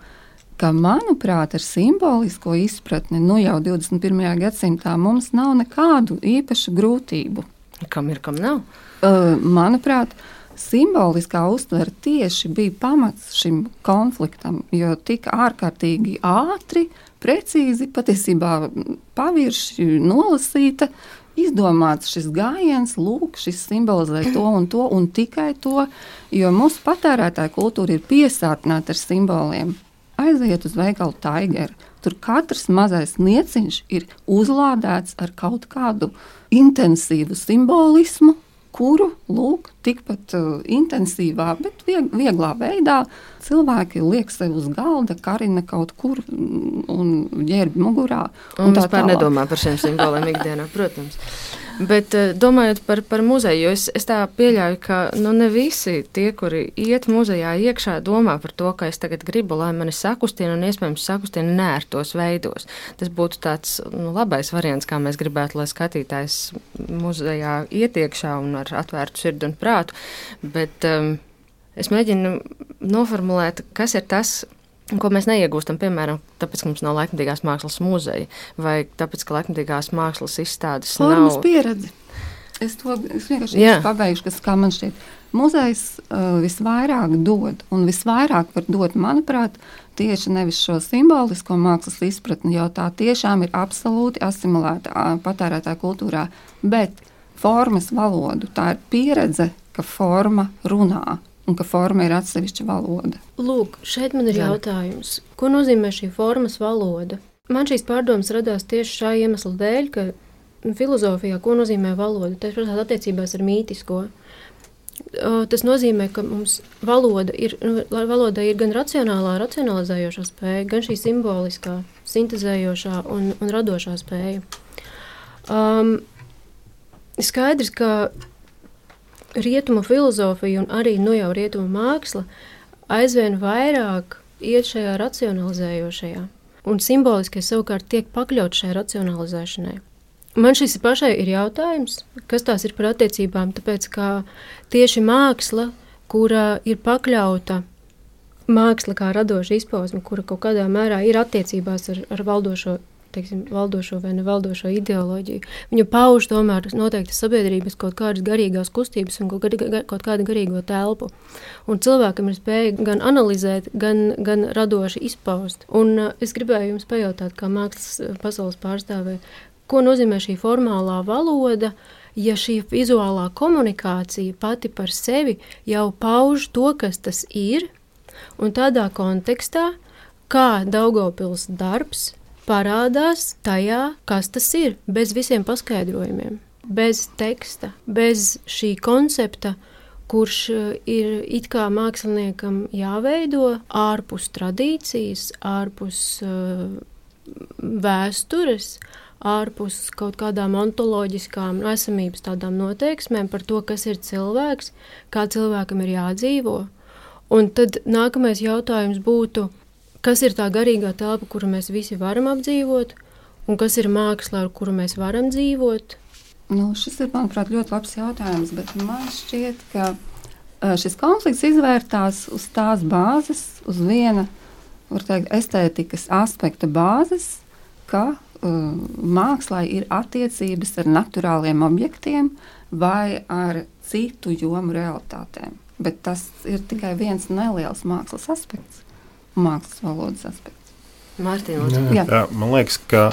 ka, manuprāt, ar simbolisko izpratni nu jau 21. gadsimtā mums nav nekādu īpašu grūtību.
Kam ir, kam nav?
Uh, manuprāt, simboliskā uztvere tieši bija pamats šim konfliktam, jo tik ārkārtīgi ātri, precīzi, patiesībā pavirši nolasīta izdomāts šis gājiens, lūk, šis simbolizē to un to, un tikai to, jo mūsu patērētāja kultūra ir piesātināta ar simboliem. Aiziet uz veikalu Tiger. Tur katrs mazais nieciņš ir uzlādēts ar kaut kādu intensīvu simbolismu, kuru lūk, tikpat uh, intensīvā, bet vieg, vieglā veidā cilvēki liek sev uz galda, karina kaut kur un ģērbi mugurā.
Un, un vispār nedomā par šiem simboliem ikdienā, protams. Bet eh, domājot par, par muzeju, es, es tā pieļauju, ka nu, ne visi tie, kuri iet muzejā iekšā, domā par to, ka es tagad gribu, lai mani sakustina un iespējams sakustina nērtos veidos. Tas būtu tāds nu, labais variants, kā mēs gribētu, lai skatītājs muzejā iet iekšā un ar atvērtu sirdi un prātu. Bet um, es mēģinu noformulēt, kas ir tas, ko mēs neiegūstam, piemēram, tāpēc, ka mums nav laikmatīgās mākslas muzeja, vai tāpēc, ka laikmatīgās mākslas izstādes
Formas
nav
pieredze. Es to es vienkārši yeah. pabeigšu, kas man šķiet. Muzejs uh, visvairāk dod, un visvairāk var dot, manuprāt, tieši nevis šo simbolisko mākslas izpratni, jo tā tiešām ir absolūti asimilēta patērētāja kultūrā, bet formas valodu. Tā ir pieredze, ka forma runā un ka forma ir atsevišķa valoda.
Lūk, šeit man ir Jā. jautājums. Ko nozīmē šī formas valoda? Man šīs pārdomas radās tieši šā iemesla dēļ, ka filozofijā, ko nozīmē valoda, tas ir attiecībās ar mītisko. Tas nozīmē, ka mums valoda ir, nu, valoda ir gan racionālā, racionalizējošā spēja, gan šī simboliskā, sintēzējošā un, un radošā spēja. Um, skaidrs, ka rietumu filozofija un arī nu jau rietumu māksla aizvien vairāk iet šajā racionalizējošajā, un simboliski savukārt tiek pakļauts šai racionalizēšanai. Man šis pašai ir jautājums, kas tās ir par attiecībām, tāpēc ka tieši māksla, kura ir pakļauta māksla kā radoša izpausme, kura kaut kādā mērā ir attiecībās ar, ar valdošo teiksim, valdošo vai nevaldošo ideoloģiju. Viņa pauž tomēr noteikti sabiedrības kaut kādas garīgās kustības un kaut, gar, kaut kādu garīgo telpu. Un cilvēkam ir spēja gan analizēt, gan, gan radoši izpaust. Un uh, es gribēju jums pajautāt, kā mākslas uh, pasaules pārstāvē, ko nozīmē šī formālā valoda, ja šī vizuālā komunikācija pati par sevi jau pauž to, kas tas ir, un tādā kontekstā, kā Daugopils darbs parādās tajā, kas tas ir, bez visiem paskaidrojumiem, bez teksta, bez šī koncepta, kurš eh, ir it kā māksliniekam jāveido ārpus tradīcijas, ārpus uh, vēstures, ārpus kaut kādām ontoloģiskām esamības tādām noteiksmēm par to, kas ir cilvēks, kā cilvēkam ir jādzīvo. Un tad nākamais jautājums būtu, kas ir tā garīgā telpa, kuru mēs visi varam apdzīvot, un kas ir māksla, ar kuru mēs varam dzīvot?
Nu, šis ir, manuprāt, ļoti labs jautājums, bet man šķiet, ka šis konflikts izvērtās uz tās bāzes, uz viena teikt, estētikas aspekta bāzes, ka uh, mākslā ir attiecības ar naturāliem objektiem vai ar citu jomu realitātēm. Bet tas ir tikai viens neliels mākslas aspekts mākslas valodas aspekts.
Mārtiņ,
Jā.
Jā, man liekas, ka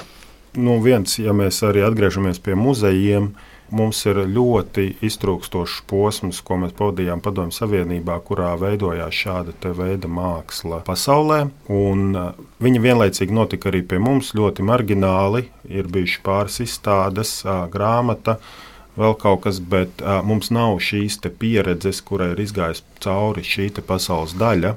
nu, viens, ja mēs arī atgriežamies pie muzejiem, mums ir ļoti iztrūkstošs posms, ko mēs pavadījām Padomju Savienībā, kurā veidojās šāda veida māksla pasaulē. Un, uh, viņa vienlaicīgi notika arī pie mums ļoti margināli. Ir bijuši pāris izstādes, uh, grāmata. Vēl kaut kas, bet uh, mums nav šīs pieredzes, kurai ir izgājusi cauri šī pasaules daļa.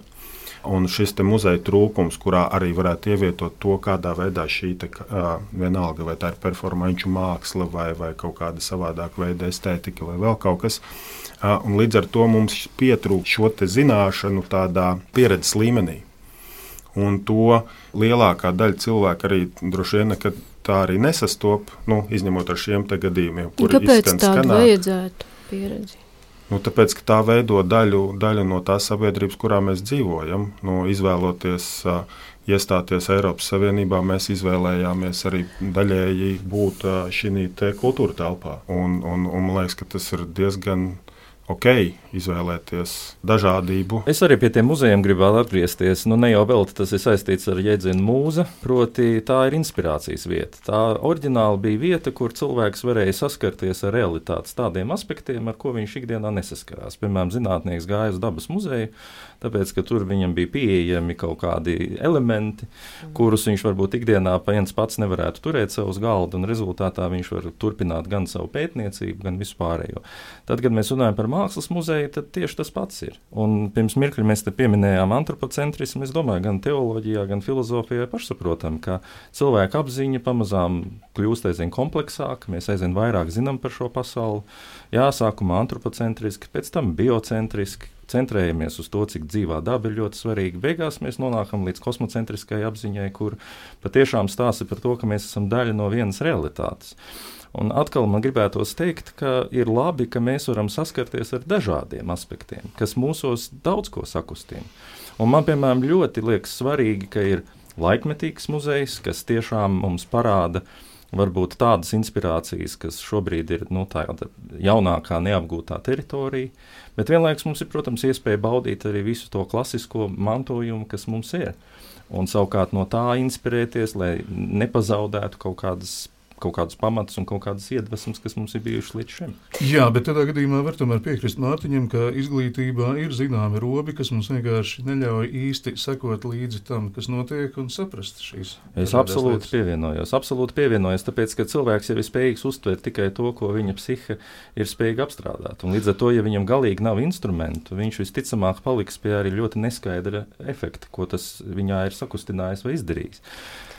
Un šis muzeja trūkums, kurā arī varētu ievietot to, kādā veidā šī te, uh, vienalga, vai tā ir performāņu māksla, vai, vai kaut kāda savādāka veida estētika, vai vēl kaut kas. Uh, un līdz ar to mums pietrūkst šo zināšanu tādā pieredzes līmenī. Un to lielākā daļa cilvēku arī droši vien tā arī nesastop, nu, izņemot ar šiem gadījumiem,
kuriem Kāpēc tādu vajadzētu pieredzi?
Nu, tāpēc, ka tā veido daļu, daļu no tās sabiedrības, kurā mēs dzīvojam. Nu, izvēloties uh, iestāties Eiropas Savienībā, mēs izvēlējāmies arī daļēji būt uh, šī kultūra telpā. Un, un, un man liekas, ka tas ir diezgan ok, izvēlēties dažādību.
Es arī pie tiem muzejiem gribētu atgriezties. Nu, ne jau vēl tas ir saistīts ar jēdzienu mūza, proti, tā ir inspirācijas vieta. Tā oriģināli bija vieta, kur cilvēks varēja saskarties ar realitātes tādiem aspektiem, ar ko viņš ikdienā nesaskarās. Piemēram, zinātnieks gāja uz dabas muzeju, tāpēc, ka tur viņam bija pieejami kaut kādi elementi, kurus viņš varbūt ikdienā viens pats nevarētu turēt savus galdu, un rezultātā viņš var turpināt gan savu pētniecību, gan vispārējo. Tad, kad mēs runājam par mākslas muzeju, tad tieši tas pats ir. Un pirms mirkļa mēs te pieminējām antropocentrismu. Es domāju, gan teoloģijā, gan filozofijā pašsaprotam, ka cilvēka apziņa pamazām kļūst aizvien kompleksāka, mēs aizvien vairāk zinām par šo pasauli. Jā, sākumā antropocentriski, pēc tam biocentriski, centrējamies uz to, cik dzīvā daba ir ļoti svarīga. Beigās mēs nonākam līdz kosmocentriskai apziņai, kur patiešām stāsta par to, ka mēs esam daļa no vienas realitātes. Un atkal man gribētos teikt, ka ir labi, ka mēs varam saskarties ar dažādiem aspektiem, kas mūsos daudz ko sakustina. Un man, piemēram, ļoti liekas svarīgi, ka ir laikmetīgs muzejs, kas tiešām mums parāda varbūt tādas inspirācijas, kas šobrīd ir nu, tāda jaunākā, neapgūtā teritorija, bet vienlaikus mums ir, protams, iespēja baudīt arī visu to klasisko mantojumu, kas mums ir. Un savukārt no tā inspirēties, lai nepazaudētu kaut kādas kaut kādus pamatus un kaut kādas iedvesmas, kas mums ir bijušas līdz šim.
Jā, bet tādā gadījumā var tomēr piekrist Mārtiņam, ka izglītībā ir zināmi robi, kas mums vienkārši neļauj īsti sekot līdzi tam, kas notiek un saprast šīs.
Es absolūti lietas. pievienojos, absolūti pievienojos, tāpēc, ka cilvēks jau ir spējīgs uztvert tikai to, ko viņa psihe ir spējīga apstrādāt. Un līdz ar to, ja viņam galīgi nav instrumentu, viņš visticamāk paliks pie arī ļoti neskaidra efekta, ko tas viņā ir sakustinājis vai izdarījis.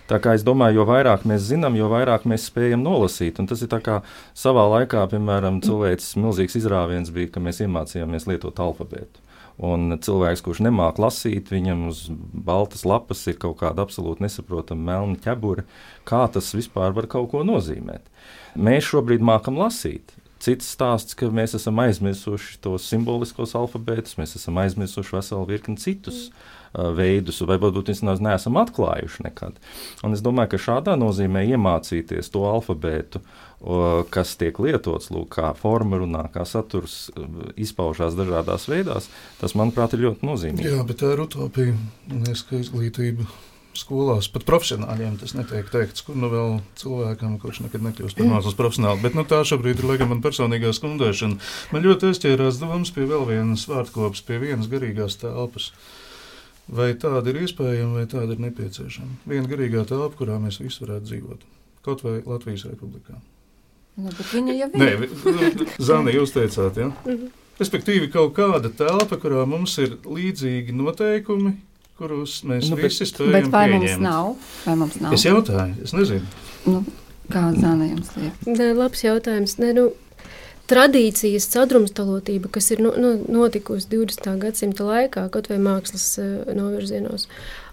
Tā kā es domāju, jo vairāk mēs zinām, jo vairāk mēs spējam nolasīt. Un tas ir kā savā laikā, piemēram, cilvēks milzīgs izrāviens bija, ka mēs iemācījāmies lietot alfabētu. Un cilvēks, kurš nemāķi lasīt, viņam uz baltas lapas ir kaut kāda absolūti nesaprotama melna ķebura. Kā tas vispār var kaut ko nozīmēt? Mēs šobrīd mākam lasīt. Cits stāsts, ka mēs esam aizmirsuši tos simboliskos alfabētus, mēs esam aizmirsuši veselu virkni citus. Mm veidus, vai varbūt mēs neesam atklājuši nekad. Un es domāju, ka šādā nozīmē iemācīties to alfabētu, kas tiek lietots, lūk, kā forma runā, kā saturs izpaužās dažādās veidās, tas, manuprāt, ir ļoti nozīmīgi.
Jā, bet tā ir utopija. Mēs, ka izglītība skolās, pat profesionāļiem tas netiek teikts, kur nu vēl cilvēkam, kurš nekad nekļūst par mākslas profesionāli. Bet nu, tā šobrīd ir laikam man personīgā skundēšana. Man ļoti aizķērās doma pie vēl vienas vārtkopas, pie vienas garīgās telpas. Vai tāda ir iespējama, vai tāda ir nepieciešama? Viena garīgā telpa, kurā mēs visi varētu dzīvot, kaut vai Latvijas republikā.
Nu, viņa jau ir. Nē,
Zana, jūs teicāt, ja? Mhm. Respektīvi, kaut kāda telpa, kurā mums ir līdzīgi noteikumi, kurus mēs nu, visi spējam. Bet
vai
pieņemt.
mums nav? Vai mums nav?
Es jautāju, es nezinu.
Nu, kā Zana jums liek?
Nē, labs jautājums. Nē, nu, tradīcijas sadrumstalotība, kas ir nu, nu, notikusi 20. gadsimta laikā, kaut vai mākslas uh, novirzienos,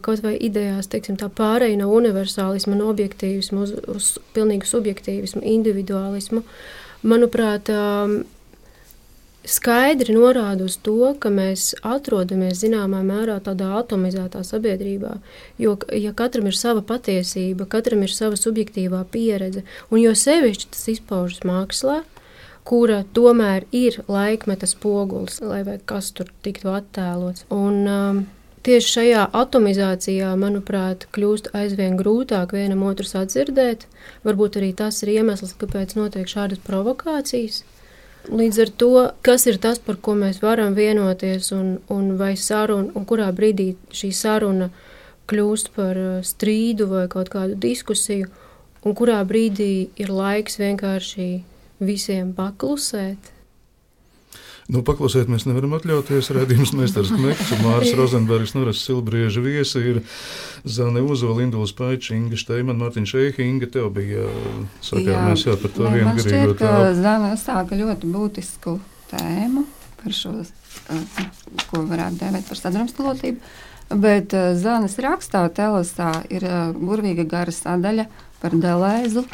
kaut vai idejās, teiksim, tā pārēja no universālisma, no objektīvismu uz, uz pilnīgu subjektīvismu, individuālismu, manuprāt, um, skaidri norāda uz to, ka mēs atrodamies zināmā mērā tādā atomizētā sabiedrībā. Jo, ja katram ir sava patiesība, katram ir sava subjektīvā pieredze, un jo sevišķi tas izpaužas mākslā, kura tomēr ir laikmeta spogulis, lai kas tur tiktu attēlots. Un, um, tieši šajā atomizācijā, manuprāt, kļūst aizvien grūtāk vienam otru sadzirdēt. Varbūt arī tas ir iemesls, kāpēc notiek šādas provokācijas. Līdz ar to, kas ir tas, par ko mēs varam vienoties, un, un saruna, un kurā brīdī šī saruna kļūst par uh, strīdu vai kaut kādu diskusiju, un kurā brīdī ir laiks vienkārši visiem paklusēt.
Nu, paklusēt mēs nevaram atļauties. Redzījums meistars Knekts un Māris Rozenbergs, Noras Silbrieža viesi ir Zane Uzola, Induls Paičs, Inga Steiman, Mārtiņš Eihi, Inga, tev bija sakāmies jā, par to vienu garīgo
tālu. Zane sāka ļoti būtisku tēmu par šo, ko varētu dēvēt par sadrumstalotību. Bet Zanes rakstā Telesā ir burvīga gara sadaļa par Delēzu.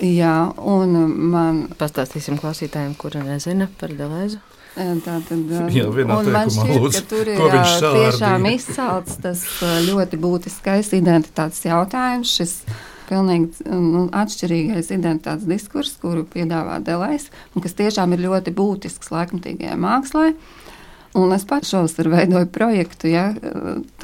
Jā, un man.
Pastāstīsim klausītājiem, kuri nezina par Delēzu.
Tā tad Jā, man šķiet,
lūdzu,
ka tur ir tiešām izcelts tas ļoti būtiskais identitātes jautājums. Šis pilnīgi nu, atšķirīgais identitātes diskurss, kuru piedāvā Delēs, un kas tiešām ir ļoti būtisks laikmatīgajai mākslai. Un es pats šovasar veidoju projektu ja,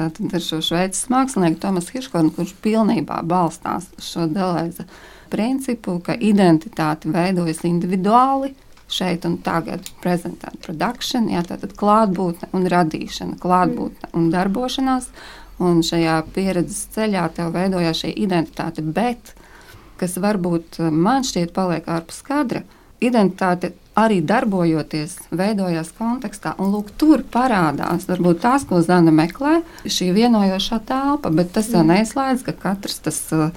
ar šo šveices mākslinieku Tomasu Hirškornu, kurš pilnībā balstās uz šo Delēza principu, ka identitāte veidojas individuāli. Šeit un tagad prezentēt produkciju, jā, tātad klātbūtne un radīšana, klātbūtne un darbošanās. Un šajā pieredzes ceļā tev veidojās šī identitāte, bet kas varbūt man šķiet paliek ārpus kadra, identitāte arī darbojoties, veidojās kontekstā. Un lūk, tur parādās varbūt tās, ko Zana meklē, šī vienojošā telpa, bet tas jau neizslēdz, ka katrs tas uh,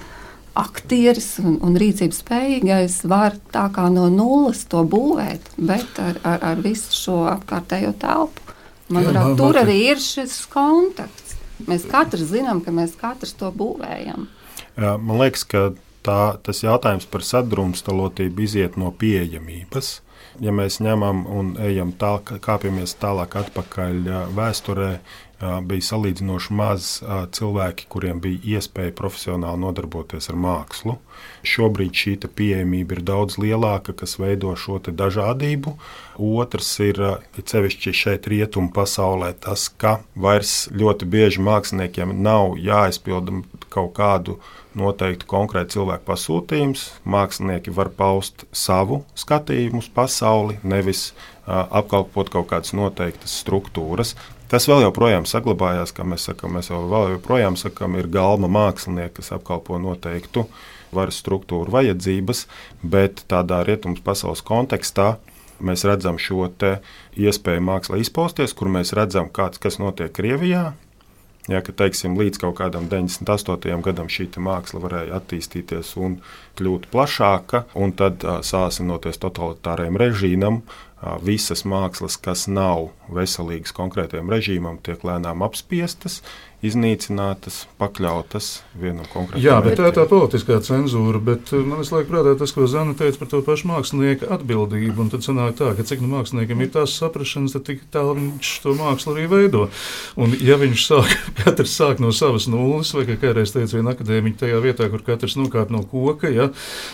aktieris un, un rīcības spējīgais var tā kā no nulles to būvēt, bet ar, ar, ar visu šo apkārtējo telpu. Manuprāt, tur arī ir šis kontakts. Mēs katrs zinām, ka mēs katrs to būvējam.
Jā, man liekas, ka tā, tas jautājums par sadrumstalotību iziet no pieejamības. Ja mēs ņemam un ejam tālāk, kāpjamies tālāk atpakaļ vēsturē, bija salīdzinoši maz cilvēki, kuriem bija iespēja profesionāli nodarboties ar mākslu. Šobrīd šī pieejamība ir daudz lielāka, kas veido šo dažādību. Otrs ir cevišķi šeit, rietumu pasaulē, tas, ka vairs ļoti bieži māksliniekiem nav jāizpilda kaut kādu noteiktu konkrētu cilvēku pasūtījums. Mākslinieki var paust savu skatījumu uz pasauli, nevis apkalpot kaut kādas noteiktas struktūras. Tas vēl joprojām saglabājās, kā mēs sakām, mēs vēl joprojām sakām, ir galma mākslinieki, kas apkalpo noteiktu varas struktūru vajadzības, bet tādā rietumu pasaules kontekstā mēs redzam šo iespēju mākslā izpausties, kur mēs redzam, kāds, kas notiek Krievijā. Ja, ka, teiksim, līdz kaut kādam 98. gadam šī māksla varēja attīstīties un kļūt plašāka, un tad sāsinoties totalitāriem režīmam, visas mākslas, kas nav veselīgas konkrētajam režīmam, tiek lēnām apspiestas, iznīcinātas, pakļautas vienam konkrētam.
Jā, bet tā ir tā politiskā cenzūra. Bet eh, man liekas, prātā tas, ko Zana teica par to pašu mākslinieka atbildību. Un tad sanāk tā, ka cik nu māksliniekam ir tās saprašanas, tad tik tālu viņš to mākslu arī veido. Un ja viņš sāk, katrs sāk no savas nulles, vai kā kādreiz teica viena akadēmiķa tajā vietā, kur katrs nokāp no koka, ja,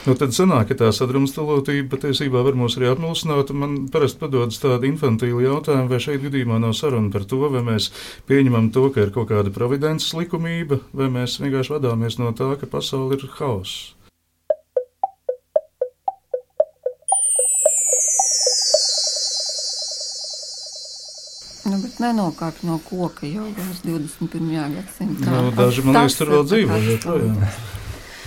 nu tad sanāk, ka tā sadrumstalotība patiesībā var mūs arī apmulsināt. Man parasti padodas tāda infantīla jautājuma, vai šeit gadījumā nav saruna par to, vai mēs pieņemam to, ka ir kaut kāda providences likumība, vai mēs vienkārši vadāmies no tā, ka pasaule ir hauss.
Nu, bet nenokāp no koka jau 21. gadsimtā.
Nu, daži man liekas, tur vēl dzīvo.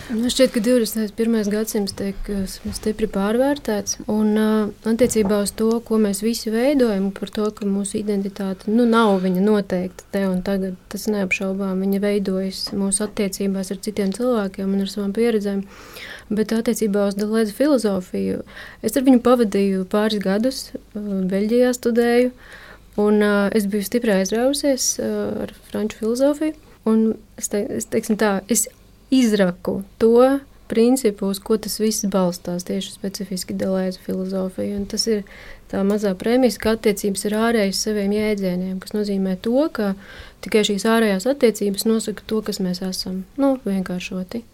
Man nu, šķiet, ka 21. gadsimts tiek uh, stipri pārvērtēts. Un uh, attiecībā uz to, ko mēs visi veidojam, par to, ka mūsu identitāte nu, nav viņa noteikta te un tagad, tas neapšaubām. Viņa veidojas mūsu attiecībās ar citiem cilvēkiem un ar savām pieredzēm. Bet attiecībā uz Delēza filozofiju, es ar viņu pavadīju pāris gadus, uh, Beļģijā studēju, un es biju stipri aizrausies ar franču filozofiju. Un es, te, es, tā, es izraku to principu, uz ko tas viss balstās, tieši specifiski Delēza filozofija. Un tas ir tā mazā premisa, ka attiecības ir ārējas saviem jēdzieniem, kas nozīmē to, ka tikai šīs ārējās attiecības nosaka to, kas mēs esam. Nu, vienkāršoti.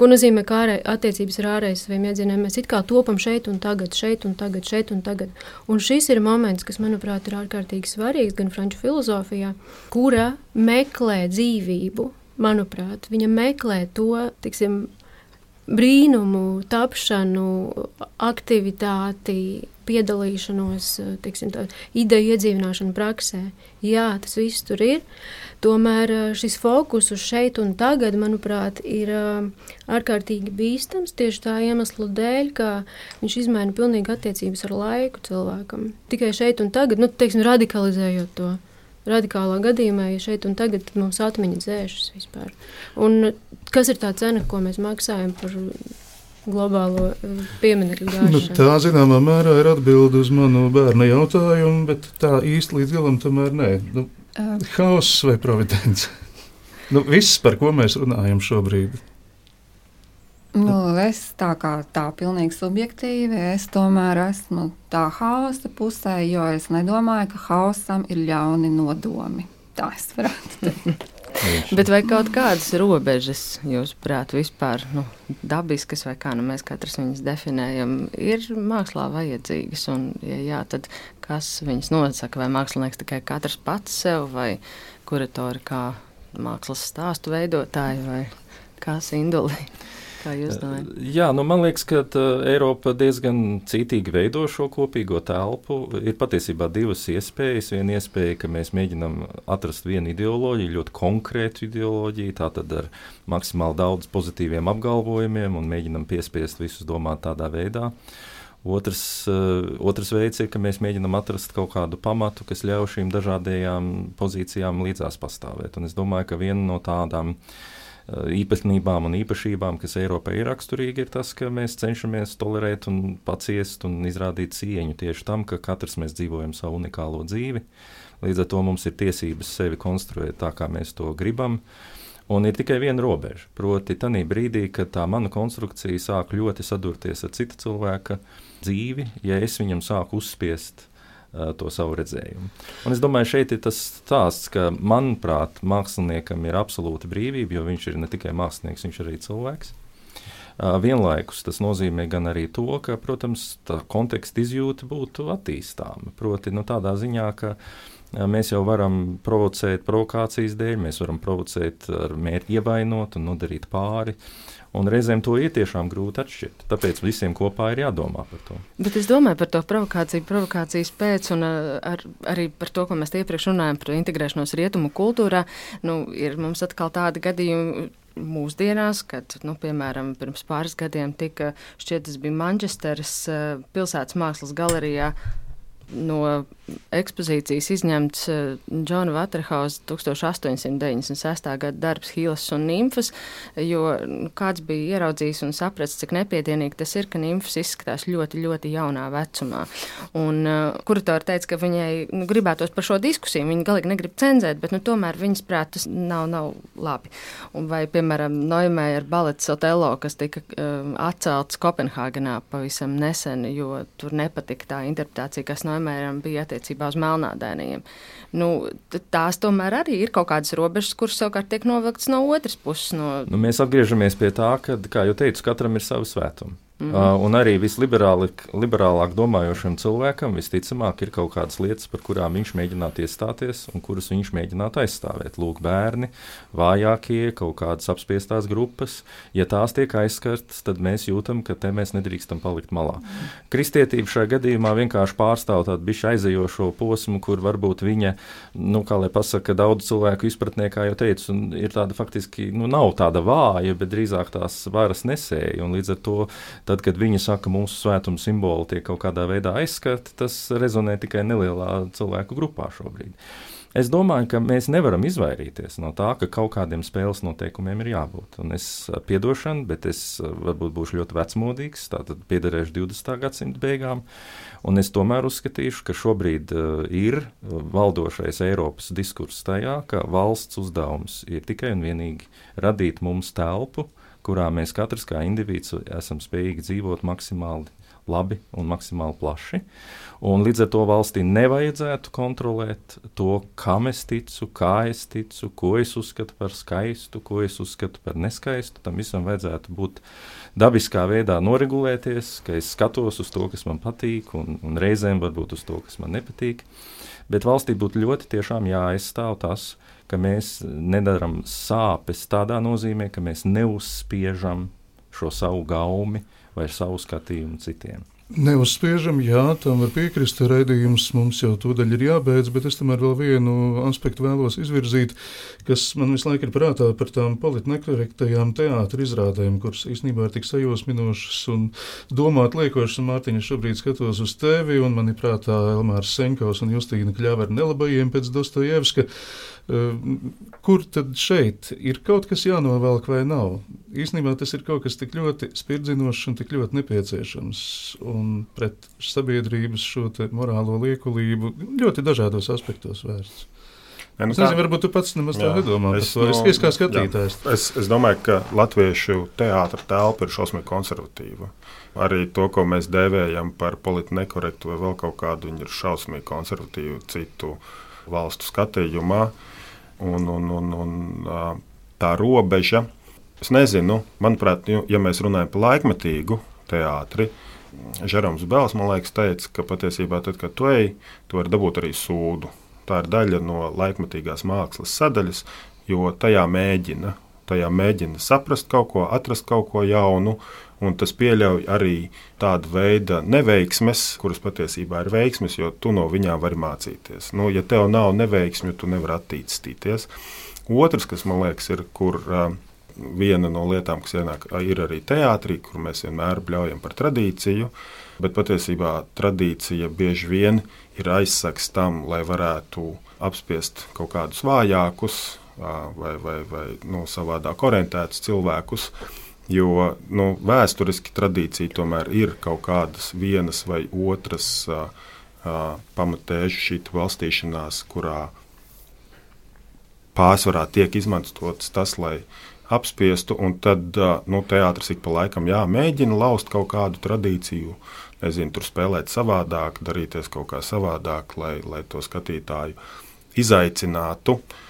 Ko nozīmē ārē, attiecības ar ārējiem saviem iedzieniem? Mēs it kā topam šeit un tagad, šeit un tagad, šeit un tagad. Un šis ir moments, kas, manuprāt, ir ārkārtīgi svarīgs gan franču filozofijā, kura meklē dzīvību. Manuprāt, viņa meklē to, tiksim, brīnumu, tapšanu, aktivitāti, piedalīšanos, tiksim, tā, ideju iedzīvināšanu praksē. Jā, tas viss tur ir. Tomēr šis fokus uz šeit un tagad, manuprāt, ir ārkārtīgi bīstams tieši tā iemesla dēļ, ka viņš izmaina pilnīgi attiecības ar laiku cilvēkam. Tikai šeit un tagad, nu, teiksim, radikalizējot to radikālā gadījumā, ja šeit un tagad mums atmiņa dzēšas vispār. Un kas ir tā cena, ko mēs maksājam par globālo eh, pieminiektu gāšanu?
Nu, tā zināmā mērā ir atbilde uz manu bērnu jautājumu, bet tā īsti līdz galam tomēr nē. Nu, uh. Hauss vai providence? nu, viss, par ko mēs runājam šobrīd.
Nu, es tā kā tā pilnīgi subjektīvi, es tomēr esmu tā hausa pusē, jo es nedomāju, ka hausam ir ļauni nodomi. Tā es varētu teikt.
Bet vai kaut kādas robežas, jūsuprāt, vispār nu, dabiskas, vai kā nu mēs katrs viņas definējam, ir mākslā vajadzīgas? Un, ja jā, tad kas viņas nosaka? Vai mākslinieks tikai katrs pats sev, vai kuratori kā mākslas stāstu veidotāji, vai kā sinduli? Kā jūs domājat?
Jā, nu man liekas, ka Eiropa diezgan cītīgi veido šo kopīgo telpu. Ir patiesībā divas iespējas. Viena iespēja, ka mēs mēģinām atrast vienu ideoloģiju, ļoti konkrētu ideoloģiju, tātad ar maksimāli daudz pozitīviem apgalvojumiem un mēģinām piespiest visus domāt tādā veidā. Otrs, uh, otrs veids ir, ka mēs mēģinām atrast kaut kādu pamatu, kas ļauj šīm dažādajām pozīcijām līdzās pastāvēt. Un es domāju, ka viena no tādām uh, Eh, īpatnībām un īpašībām, kas Eiropai ir raksturīgi, ir tas, ka mēs cenšamies tolerēt un paciest un izrādīt cieņu tieši tam, ka katrs mēs dzīvojam savu unikālo dzīvi. Līdz ar to mums ir tiesības sevi konstruēt tā, kā mēs to gribam. Un ir tikai viena robeža. Proti, tajā brīdī, kad tā mana konstrukcija sāk ļoti sadurties ar cita cilvēka dzīvi, ja es viņam sāku uzspiest to savu redzējumu. Un es domāju, šeit ir tas stāsts, ka, manuprāt, māksliniekam ir absolūta brīvība, jo viņš ir ne tikai mākslinieks, viņš ir arī cilvēks. Vienlaikus tas nozīmē gan arī to, ka, protams, tā konteksta izjūta būtu attīstāma. Proti, nu, tādā ziņā, ka mēs jau varam provocēt provokācijas dēļ, mēs varam provocēt ar mērķi ievainot un nodarīt pāri. Uh, Un reizēm to ir tiešām grūti atšķirt. Tāpēc visiem kopā ir jādomā par to.
Bet es domāju par to provokāciju, provokācijas pēc, un uh, ar, arī par to, ko mēs iepriekš runājām par integrēšanos rietumu kultūrā. Nu, ir mums atkal tādi gadījumi. Mūsdienās, kad, nu, piemēram, pirms pāris gadiem tika šķiet, tas bija Manchesteras uh, pilsētas mākslas galerijā, no ekspozīcijas izņemts Džona Vaterhausa 1896. gada darbs Hīlas un Nimfas, jo kāds bija ieraudzījis un sapratis, cik nepiedienīgi tas ir, ka Nimfas izskatās ļoti, ļoti jaunā vecumā. Un uh, kuratori teica, ka viņai nu, gribētos par šo diskusiju, viņa galīgi negrib cenzēt, bet nu, tomēr viņas prāt tas nav, nav labi. Un vai, piemēram, Noimēja ar balets Otello, kas tika uh, atcelts Kopenhāgenā pavisam nesen, jo tur nepatika tā interpretācija, kas Noimēja piemēram, bija attiecībā uz melnādēniem. Nu, tās tomēr arī ir kaut kādas robežas, kuras savukārt tiek novilktas no otras puses. No...
Nu, mēs atgriežamies pie tā, ka, kā jau teicu, katram ir savi svētumi. Mm -hmm. uh, un arī visliberālāk domājošam cilvēkam visticamāk ir kaut kādas lietas, par kurām viņš mēģinātu iestāties un kuras viņš mēģinātu aizstāvēt. Lūk, bērni, vājākie, kaut kādas apspiestās grupas. Ja tās tiek aizskartas, tad mēs jūtam, ka te mēs nedrīkstam palikt malā. Mm -hmm. Kristietība šajā gadījumā vienkārši pārstāv tādu bišķi aizējošo posmu, kur varbūt viņa, nu, kā lai pasaka, daudz cilvēku izpratnē, kā jau teicu, ir tāda faktiski, nu, nav tāda vāja, bet drīzāk tās varas nesēja. Un līdz ar to Tad, kad viņi saka, ka mūsu svētuma simboli tiek kaut kādā veidā aizskarti, tas rezonē tikai nelielā cilvēku grupā šobrīd. Es domāju, ka mēs nevaram izvairīties no tā, ka kaut kādiem spēles noteikumiem ir jābūt. Un es piedošanu, bet es varbūt būšu ļoti vecmodīgs, tātad piederēšu 20. gadsimta beigām. Un es tomēr uzskatīšu, ka šobrīd uh, ir valdošais Eiropas diskurss tajā, ka valsts uzdevums ir tikai un vienīgi radīt mums telpu, kurā mēs katrs kā indivīds esam spējīgi dzīvot maksimāli labi un maksimāli plaši. Un līdz ar to valstī nevajadzētu kontrolēt to, kam es ticu, kā es ticu, ko es uzskatu par skaistu, ko es uzskatu par neskaistu. Tam visam vajadzētu būt dabiskā veidā noregulēties, ka es skatos uz to, kas man patīk, un, un reizēm varbūt uz to, kas man nepatīk. Bet valstī būtu ļoti tiešām jāaizstāv tas, ka mēs nedaram sāpes tādā nozīmē, ka mēs neuzspiežam šo savu gaumi vai savu skatījumu citiem.
Neuzspiežam, jā, tam var piekrist. Raidījums mums jau tūdaļ ir jābeidz, bet es tomēr vēl vienu aspektu vēlos izvirzīt, kas man visu laiku ir prātā par tām politnekorektajām teātris izrādēm, kuras īstenībā ir tik sajūsminošas un domāt liekošas. Mārtiņa šobrīd skatos uz tevi, un man ir prātā Elmārs Senkovs un Justīna ar nelabajiem pēc Dostojevska. Kur tad šeit ir kaut kas jānovelk vai nav? Īsnībā tas ir kaut kas tik ļoti spirdzinošs un tik ļoti nepieciešams. Un pret sabiedrības šo morālo liekulību ļoti dažādos aspektos vērsts. Ja, nu, es nezinu, varbūt tu pats nemaz tā nedomā. Es, no, es, kā skatītājs.
Jā, es, es domāju, ka latviešu teātra telpa ir šausmīgi konservatīva. Arī to, ko mēs dēvējam par politiski nekorektu vai vēl kaut kādu, viņi ir šausmīgi konservatīvi citu valstu skatījumā. Un, un, un, un tā robeža. Es nezinu, manuprāt, ja mēs runājam par laikmetīgu teātri, Žeroms Bēls man liekas, teica, ka patiesībā tad, kad tu ej, tu vari dabūt arī sūdu. Tā ir daļa no laikmetīgās mākslas sadaļas, jo tajā mēģina, tajā mēģina saprast kaut ko, atrast kaut ko jaunu, un tas pieļauj arī tādu veidu neveiksmes, kuras patiesībā ir veiksmes, jo tu no viņām vari mācīties. Nu, ja tev nav neveiksmju, tu nevari attīstīties. Otrs, kas man liekas, ir, kur uh, viena no lietām, kas ienāk, ir arī teātrī, kur mēs vienmēr bļaujam par tradīciju, bet patiesībā tradīcija bieži vien ir aizsaks tam, lai varētu apspiest kaut kādus vājākus vai, vai, vai nu, savādāk orientētus cilvēkus. Jo nu, vēsturiski tradīcija tomēr ir kaut kādas vienas vai otras uh, uh, pamatēžu šī valstīšanās, kurā pārsvarā tiek izmantots tas, lai apspiestu, un tad uh, nu, teātris ik pa laikam jā, mēģina laust kaut kādu tradīciju, nezinu, tur spēlēt savādāk, darīties kaut kā savādāk, lai, lai to skatītāju izaicinātu. Uh,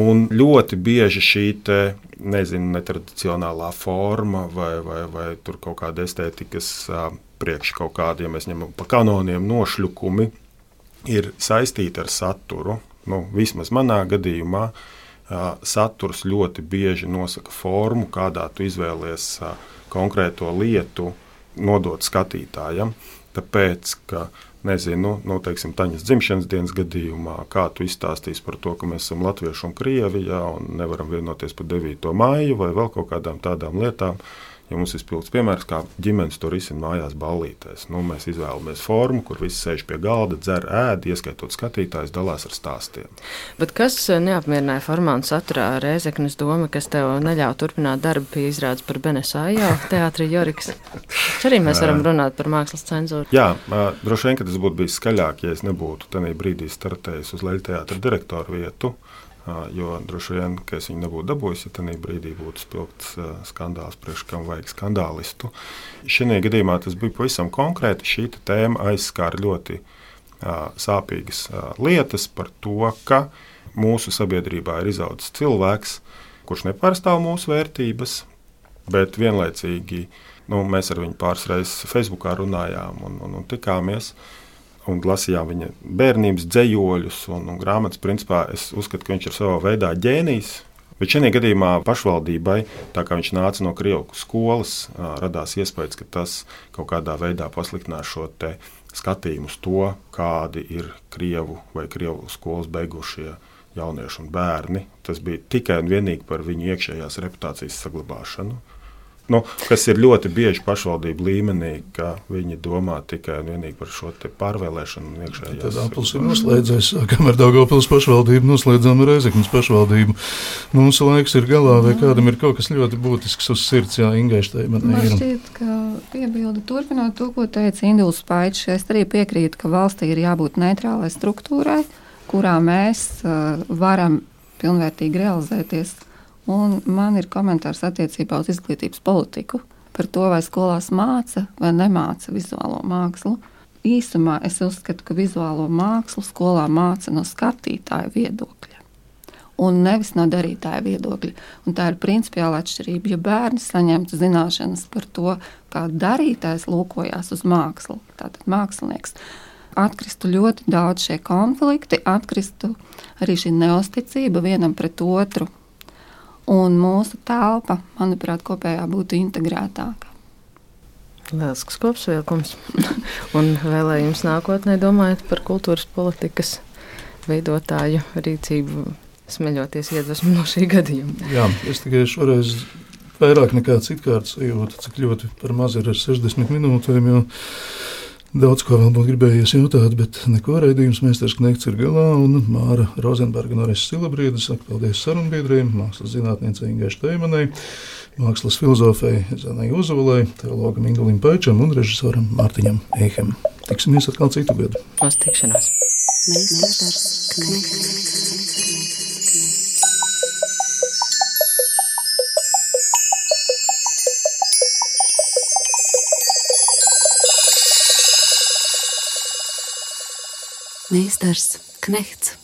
Un ļoti bieži šī te, nezinu, netradicionālā forma vai, vai, vai kaut kāda estētikas priekš kaut kāda, ja mēs ņemam pa kanoniem nošļukumi, ir saistīti ar saturu. Nu, vismaz manā gadījumā saturs ļoti bieži nosaka formu, kādā tu izvēlies konkrēto lietu nodot skatītājam. Tāpēc, ka nezinu, nu, teiksim, Taņas dzimšanas dienas gadījumā, kā tu izstāstīsi par to, ka mēs esam latvieši un krievi, jā, un nevaram vienoties par 9. māju vai vēl kaut kādām tādām lietām. Ja mums ir spilgts piemērs, kā ģimenes to risina mājās, ballītēs. Nu, mēs izvēlamies formu, kur visi sēž pie galda, dzer, ēd, ieskaitot skatītājus, dalās ar stāstiem.
Bet kas eh, neapmierināja formā un saturā Rēzeknes doma, kas tev neļauj turpināt darbu pie izrādes par Benesāju teātri Joriks? Arī mēs varam runāt par mākslas cenzūru.
Jā, droši vien, ka tas būtu bijis skaļāk, ja es nebūtu tajā brīdī startējis uz Leļa teātra direktoru vietu. Jo droši vien, ka es viņu nebūtu dabūjis, ja tajā brīdī būtu spilgts skandāls, priekš kam vajag skandālistu. Šajā gadījumā tas bija pavisam konkrēti. Šī tēma aizskāra ļoti sāpīgas lietas par to, ka mūsu sabiedrībā ir izaudzis cilvēks, kurš nepārstāv mūsu vērtības, bet vienlaicīgi nu, mēs ar viņu pāris reizes Facebookā runājām un, un, un tikāmies. Uh, un lasījām viņa bērnības dzējoļus un, un grāmatas. Principā es uzskatu, ka viņš ir savā veidā ģēnijs. Bet šajā gadījumā pašvaldībai, tā kā viņš nāca no Krievijas skolas, radās iespējas, ka tas kaut kādā veidā pasliktinās šo skatījumu uz to, kādi ir Krievu vai Krievu skolas beigušie jaunieši un bērni. Tas bija tikai un vienīgi par viņu iekšējās reputācijas saglabāšanu. Nu, kas ir ļoti bieži pašvaldību līmenī, ka viņi domā tikai un vienīgi par šo pārvēlēšanu.
Tad apelsīns ir noslēdzies, sākam ar Daugavpils pašvaldību, noslēdzām ar Reizeknas pašvaldību. Mūsu laiks ir galā, vai kādam ir kaut kas ļoti būtisks uz sirds, jā, Ingaištai man ir.
Man šķiet, ka piebildu turpinot to, ko teica Induls Paičs, es arī piekrītu, ka valstī ir jābūt neitrālai struktūrai, kurā mēs uh, varam pilnvērtīgi realizēties. Un man ir komentārs attiecībā uz izglītības politiku. par to, vai skolās māca vai nemāca vizuālo mākslu. Īsumā es uzskatu, ka vizuālo mākslu skolā māca no skatītāja viedokļa. Un nevis no darītāja viedokļa. Un tā ir principiāla atšķirība. Ja bērni saņemtu zināšanas par to, kā darītājs lūkojās uz mākslu, tātad mākslinieks, atkristu ļoti daudz šie konflikti, atkristu arī šī neusticība vienam pret otru. Un mūsu telpa, manuprāt, kopējā būtu integrētāka.
Lielisks kopsavilkums. un vēlējums nākotnē domājot par kultūras politikas veidotāju rīcību, smeļoties iedvesmu no šī gadījuma.
Jā, es tikai šoreiz vairāk nekā citkārt sajūtu, cik ļoti par maz ir ar 60 minūtēm. Jo Daudz ko vēl būtu gribējies jautāt, bet neko raidījums meistars Knekts ir galā, un Māra Rozenberga un Ares Silabrieda saka paldies sarunbiedriem, mākslas zinātniecei Ingai Šteimanai, mākslas filozofei Zanai Uzavalai, teologam Ingulim Paičam un režisoram Mārtiņam Eihem. Tiksimies atkal citu gadu.
Uz tikšanos!
Meistars Knekts. Meistars Knechts.